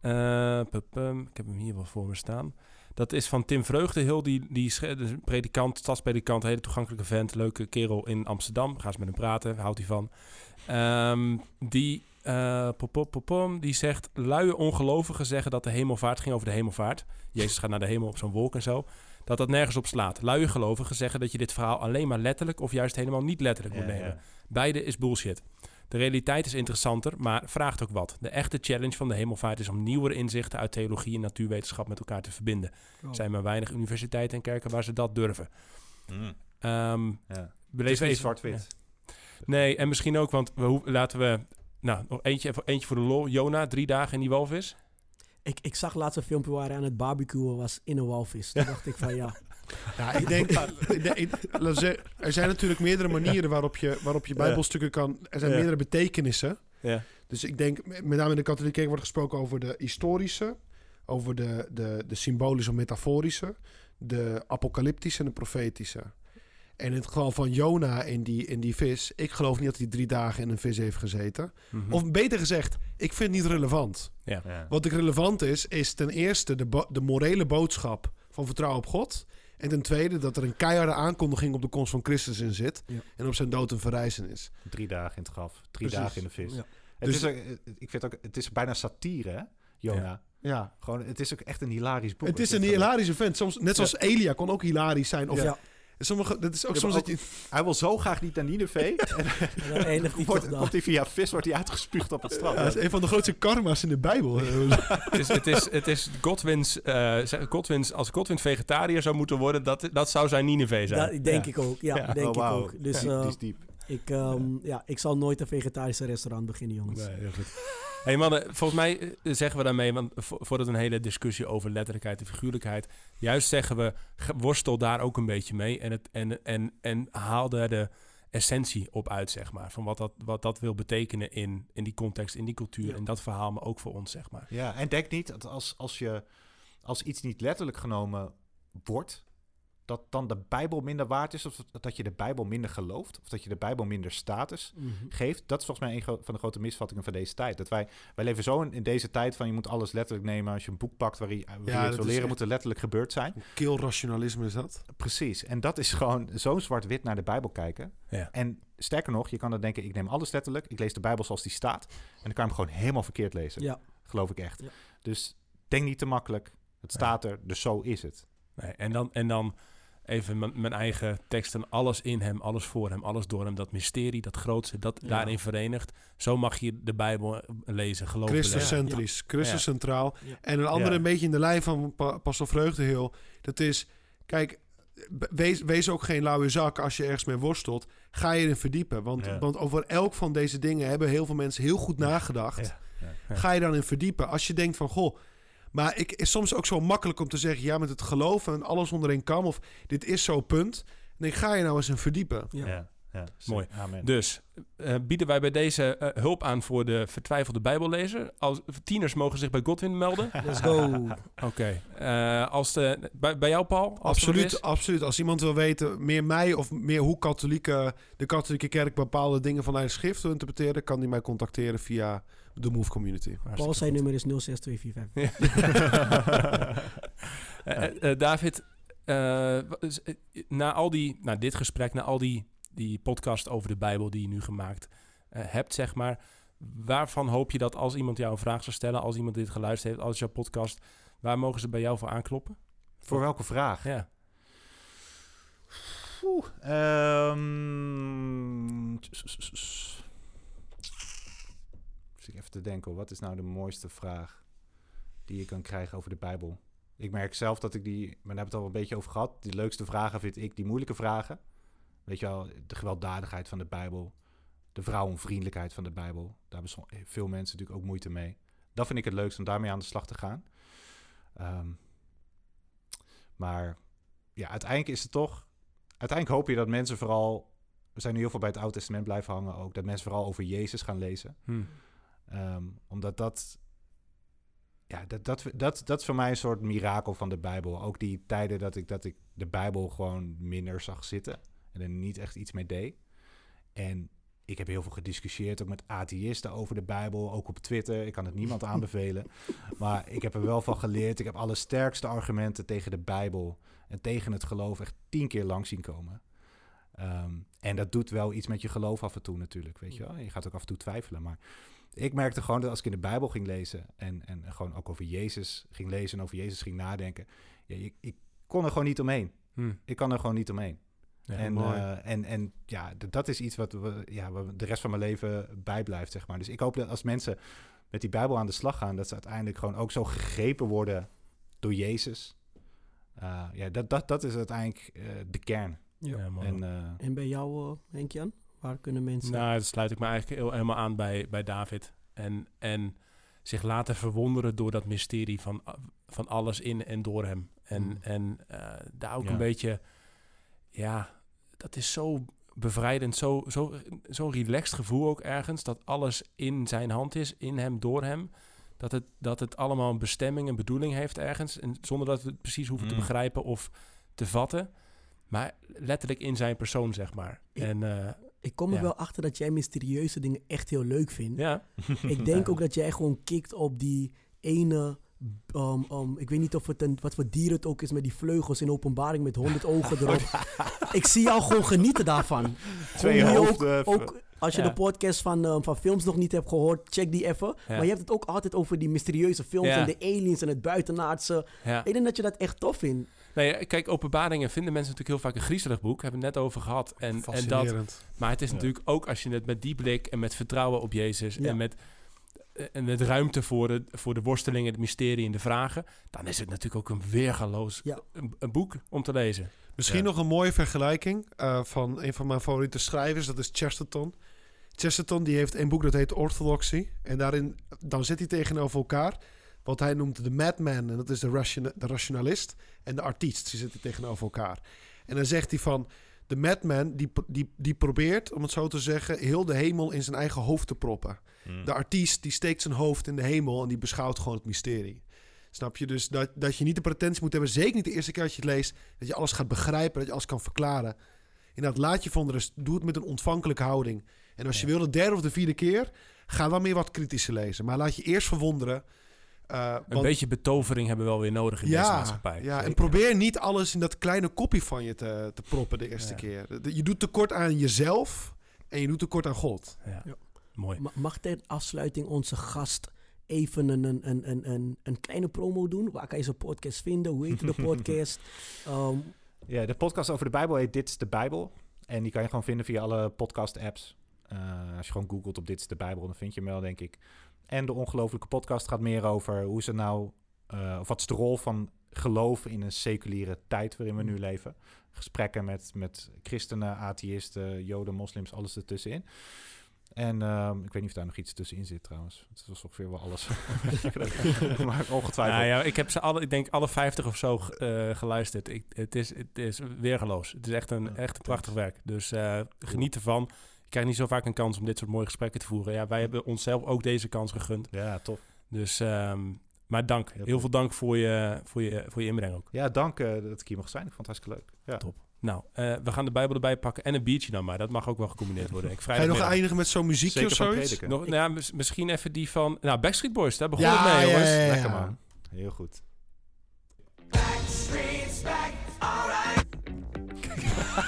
Eh, pupum, ik heb hem hier wel voor me staan. Dat is van Tim Vreugdenhil, die, die predikant, stadspredikant, hele toegankelijke vent, leuke kerel in Amsterdam. Ga eens met hem praten, houdt hij van. Ehm, die, pop, pop, pop, pom, die zegt, luie ongelovigen zeggen dat de hemelvaart ging over de hemelvaart. Jezus gaat naar de hemel op zo'n wolk en zo. Dat dat nergens op slaat. Luie gelovigen zeggen dat je dit verhaal alleen maar letterlijk of juist helemaal niet letterlijk moet Ja, nemen. ja. Beide is bullshit. De realiteit is interessanter, maar vraagt ook wat. De echte challenge van de hemelvaart is om nieuwere inzichten uit theologie en natuurwetenschap met elkaar te verbinden. Oh. Er zijn maar weinig universiteiten en kerken waar ze dat durven. Mm, Ehm ja. we Het is zwart-wit. Nee, en misschien ook, want we, hoe- laten we nou, nog eentje, eentje voor de lol. Jona, drie dagen in die walvis. Ik, ik zag laatst een filmpje waar hij aan het barbecuen was in een walvis. Toen <laughs> dacht ik van ja, Ja, ik denk, <laughs> er zijn natuurlijk meerdere manieren waarop je, waarop je bijbelstukken kan... Er zijn Ja. meerdere betekenissen. Ja. Dus ik denk, met name in de katholieke kerk wordt gesproken over de historische, over de, de, de symbolische of metaforische, de apocalyptische en de profetische. En in het geval van Jona in die, in die vis, ik geloof niet dat hij drie dagen in een vis heeft gezeten. Mhm. Of beter gezegd, ik vind het niet relevant. ja. Ja. Wat ik relevant is, is ten eerste de, de morele boodschap van vertrouwen op God. En ten tweede dat er een keiharde aankondiging op de komst van Christus in zit. Ja. En op zijn dood en verrijzen is. Drie dagen in het graf, drie Precies. dagen in de vis. Ja. Het Dus- is ook, ik vind ook, het is bijna satire, hè, Jona. Ja. Gewoon, het is ook echt een hilarisch boek. Het is een hilarische vent. Soms, net zoals Elia kon ook hilarisch zijn. Of ja. Sommige, dat is ook Ja, soms dat je... Hij wil zo graag niet naar Nineveh. <laughs> en <laughs> En <laughs> eindigt hij wordt, komt hij via vis wordt hij uitgespuugd op het strand. Ja, dat is een van de grootste karma's in de Bijbel. het, is, het, is, het is Godwins, eh, zeg- Godwins... Als Godwin vegetariër zou moeten worden, dat, dat zou zijn Nineveh zijn. Dat denk Ja. ik ook. Ja, Ja. denk Oh, ik ook. Dus Die- eh, die is diep. ik, ehm, ja, ik zal nooit een vegetarisch restaurant beginnen, jongens. Nee, heel goed. Hey mannen, volgens mij eh, zeggen we daarmee, want vo- voordat een hele discussie over letterlijkheid en figuurlijkheid, juist zeggen we, worstel daar ook een beetje mee en, het, en, en, en haal daar de essentie op uit, zeg maar. Van wat dat, wat dat wil betekenen in, in die context, in die cultuur, Ja. en dat verhaal, maar ook voor ons, zeg maar. Ja, en denk niet dat als, als, je, als iets niet letterlijk genomen wordt, dat dan de Bijbel minder waard is, of dat je de Bijbel minder gelooft, of dat je de Bijbel minder status Mhm. geeft. Dat is volgens mij een van de grote misvattingen van deze tijd. Dat wij, wij leven zo in, in deze tijd van je moet alles letterlijk nemen. Als je een boek pakt waar je, Ja, wil leren, moet het letterlijk gebeurd zijn. Kil rationalisme is dat. Precies. En dat is gewoon zo zwart-wit naar de Bijbel kijken. Ja. En sterker nog, je kan dan denken, ik neem alles letterlijk. Ik lees de Bijbel zoals die staat. En dan kan je hem gewoon helemaal verkeerd lezen. Ja, Geloof ik echt. Ja. Dus denk niet te makkelijk. Het staat er, dus zo is het. Nee, en, dan, en dan even mijn- eigen teksten, alles in hem, alles voor hem, alles door hem. Dat mysterie, dat grootste, dat Ja. daarin verenigt. Zo mag je de Bijbel lezen, geloven. Christus lezen. centrisch. Christus centraal. Ja. En een andere Ja. een beetje in de lijn van pa Pastor Vreugdeheel. Dat is, kijk, wees, wees ook geen lauwe zak als je ergens mee worstelt. Ga je erin verdiepen. Want, Ja. want over elk van deze dingen hebben heel veel mensen heel goed nagedacht. Ja. Ja. Ga je dan in verdiepen. Als je denkt van, goh... Maar ik is soms ook zo makkelijk om te zeggen... ja, met het geloof en alles onder één kam... of dit is zo, punt. Nee, ga je nou eens in verdiepen. ja. Ja, ja. Mooi. Amen. Dus eh, bieden wij bij deze eh, hulp aan voor de vertwijfelde Bijbellezer. Als tieners mogen zich bij Godwin melden. <laughs> Let's go. Oké. Eh, als de, bij, bij jou, Paul? Absoluut, absoluut. Als iemand wil weten, meer mij of meer hoe katholieke, de katholieke kerk bepaalde dingen vanuit de schrift wil interpreteren, kan die mij contacteren via de Move Community. Paul, zijn nummer is 06245. Eh, <laughs> eh, eh, David, eh, na al die, na dit gesprek, na al die, die podcast over de Bijbel die je nu gemaakt eh, hebt, zeg maar, waarvan hoop je dat als iemand jou een vraag zou stellen, als iemand dit geluisterd heeft, als jouw podcast, waar mogen ze bij jou voor aankloppen? Voor welke vraag? Ja. Oeh, ehm, tss, tss, tss. Zit ik te denken, wat is nou de mooiste vraag die je kan krijgen over de Bijbel? Ik merk zelf dat ik die, maar daar hebben we het al een beetje over gehad. Die leukste vragen vind ik die moeilijke vragen. Weet je wel, de gewelddadigheid van de Bijbel, de vrouwenvriendelijkheid van de Bijbel. Daar hebben veel mensen natuurlijk ook moeite mee. Dat vind ik het leukst om daarmee aan de slag te gaan. Ehm, maar ja, uiteindelijk is het toch uiteindelijk hoop je dat mensen vooral... We zijn nu heel veel bij het Oude Testament blijven hangen ook. Dat mensen vooral over Jezus gaan lezen. Hm. Ehm, omdat dat... Ja, dat, dat, dat, dat is voor mij een soort mirakel van de Bijbel. Ook die tijden dat ik, dat ik de Bijbel gewoon minder zag zitten. En er niet echt iets mee deed. En ik heb heel veel gediscussieerd, ook met atheïsten over de Bijbel. Ook op Twitter. Ik kan het niemand <laughs> aanbevelen. Maar ik heb er wel van geleerd. Ik heb alle sterkste argumenten tegen de Bijbel en tegen het geloof echt tien keer lang zien komen. Ehm, en dat doet wel iets met je geloof af en toe natuurlijk, weet je wel. Je gaat ook af en toe twijfelen, maar ik merkte gewoon dat als ik in de Bijbel ging lezen en, en gewoon ook over Jezus ging lezen en over Jezus ging nadenken, ja, ik, ik kon er gewoon niet omheen. Hm. Ik kan er gewoon niet omheen. Ja, en, mooi. eh, en, en ja, dat is iets wat we, ja, wat de rest van mijn leven bijblijft, zeg maar. Dus ik hoop dat als mensen met die Bijbel aan de slag gaan, dat ze uiteindelijk gewoon ook zo gegrepen worden door Jezus. Uh, ja, dat, dat, dat is uiteindelijk uh, de kern. Ja. En, uh, En bij jou, uh, Henk-Jan? Waar kunnen mensen... Nou, dat sluit ik me eigenlijk heel, helemaal aan bij, bij David. En, en zich laten verwonderen door dat mysterie van, van alles in en door hem. En, Mm. en eh, daar ook Ja. een beetje... Ja, dat is zo bevrijdend, zo, zo, zo'n relaxed gevoel ook ergens. Dat alles in zijn hand is, in hem, door hem. Dat het, dat het allemaal een bestemming, een bedoeling heeft ergens. En zonder dat we het precies hoeven te Mm. begrijpen of te vatten. Maar letterlijk in zijn persoon, zeg maar. En eh, Ik kom er Ja. wel achter dat jij mysterieuze dingen echt heel leuk vindt. ja, <laughs> Ik denk ook dat jij gewoon kikt op die ene... um, um, ik weet niet of het een, wat voor dier het ook is met die vleugels in openbaring met honderd ogen <laughs> erop. ik zie jou gewoon genieten daarvan. <laughs> Twee hoofden. Ook, ook als je Ja. de podcast van, um, van films nog niet hebt gehoord, check die even. Maar je hebt het ook altijd over die mysterieuze films Ja. en de aliens en het buitenaardse. Ik denk dat je dat echt tof vindt. Nee, kijk, openbaringen vinden mensen natuurlijk heel vaak een griezelig boek. Hebben we het net over gehad. En, en dat, Fascinerend. maar het is Ja. natuurlijk ook als je het met die blik en met vertrouwen op Jezus... Ja. en met, en met ruimte voor de, voor de worstelingen, het mysterie en de vragen... dan is het natuurlijk ook een weergaloos Ja. een, een boek om te lezen. Misschien Ja. nog een mooie vergelijking eh, van een van mijn favoriete schrijvers, dat is Chesterton. Chesterton die heeft een boek dat heet Orthodoxy. En daarin dan zit hij tegenover elkaar wat hij noemt de madman. En dat is de, rationa- de rationalist. En de artiest, die zitten tegenover elkaar. En dan zegt hij van, de madman die, die, die probeert, om het zo te zeggen, heel de hemel in zijn eigen hoofd te proppen. Mm. De artiest die steekt zijn hoofd in de hemel en die beschouwt gewoon het mysterie. Snap je? Dus dat, dat je niet de pretentie moet hebben, zeker niet de eerste keer dat je het leest, dat je alles gaat begrijpen, dat je alles kan verklaren. Inderdaad, laat je van rust. Doe het met een ontvankelijke houding. En als je Ja. wil de derde of de vierde keer, ga dan meer wat kritischer lezen. Maar laat je eerst verwonderen. Eh, Een want- beetje betovering hebben we wel weer nodig in deze maatschappij. ja, en probeer niet alles in dat kleine kopje van je te, te proppen de eerste Ja. keer. Je doet tekort aan jezelf en je doet tekort aan God. Ja. Ja. Mooi. Ma- Mag ter afsluiting onze gast even een, een, een, een, een, een kleine promo doen? Waar kan je zijn podcast vinden? Hoe heet de <laughs> podcast? Ehm, Ja, de podcast over de Bijbel heet Dit is de Bijbel. En die kan je gewoon vinden via alle podcast-apps. Eh, als je gewoon googelt op Dit is de Bijbel, dan vind je hem wel, denk ik. En de ongelofelijke podcast gaat meer over hoe ze nou... eh, of wat is de rol van geloof in een seculiere tijd waarin we nu leven. Gesprekken met, met christenen, atheïsten, joden, moslims, alles ertussenin. En ehm, ik weet niet of daar nog iets tussenin zit trouwens. Het was ongeveer wel alles. <laughs> maar ongetwijfeld. Nou ja, ik heb ze alle, ik denk alle 50 of zo eh, geluisterd. Ik, het, is, het is weergeloos. Het is echt een, Ja, echt een prachtig werk. Dus eh, geniet ervan. Je krijgt niet zo vaak een kans om dit soort mooie gesprekken te voeren. Ja, wij hebben onszelf ook deze kans gegund. Ja, tof. Dus, ehm, maar dank. Heel veel dank voor je, voor je, voor je inbreng ook. Ja, dank eh, dat ik hier mag zijn. Ik vond het hartstikke leuk. Ja. Top. Nou, eh, we gaan de Bijbel erbij pakken en een biertje dan maar. Dat mag ook wel gecombineerd worden. Ik <laughs> Ga je nog eindigen met zo'n muziekje Zeker of zoiets? Nog, nou, ja, mis- misschien even die van... Nou, Backstreet Boys, daar begon Ja, het mee, jongens. ja, ja. Lekker man. Heel goed.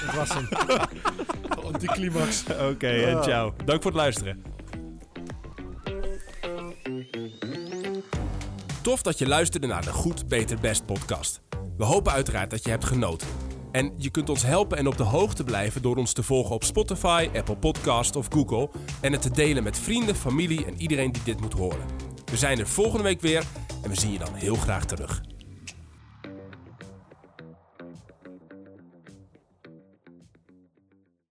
dat <laughs> was hem. <laughs> Anticlimax. <laughs> Oké, en ciao. Dank voor het luisteren. Tof dat je luisterde naar de Goed, Beter, Best podcast. We hopen uiteraard dat je hebt genoten. En je kunt ons helpen en op de hoogte blijven door ons te volgen op Spotify, Apple Podcast of Google en het te delen met vrienden, familie en iedereen die dit moet horen. We zijn er volgende week weer en we zien je dan heel graag terug.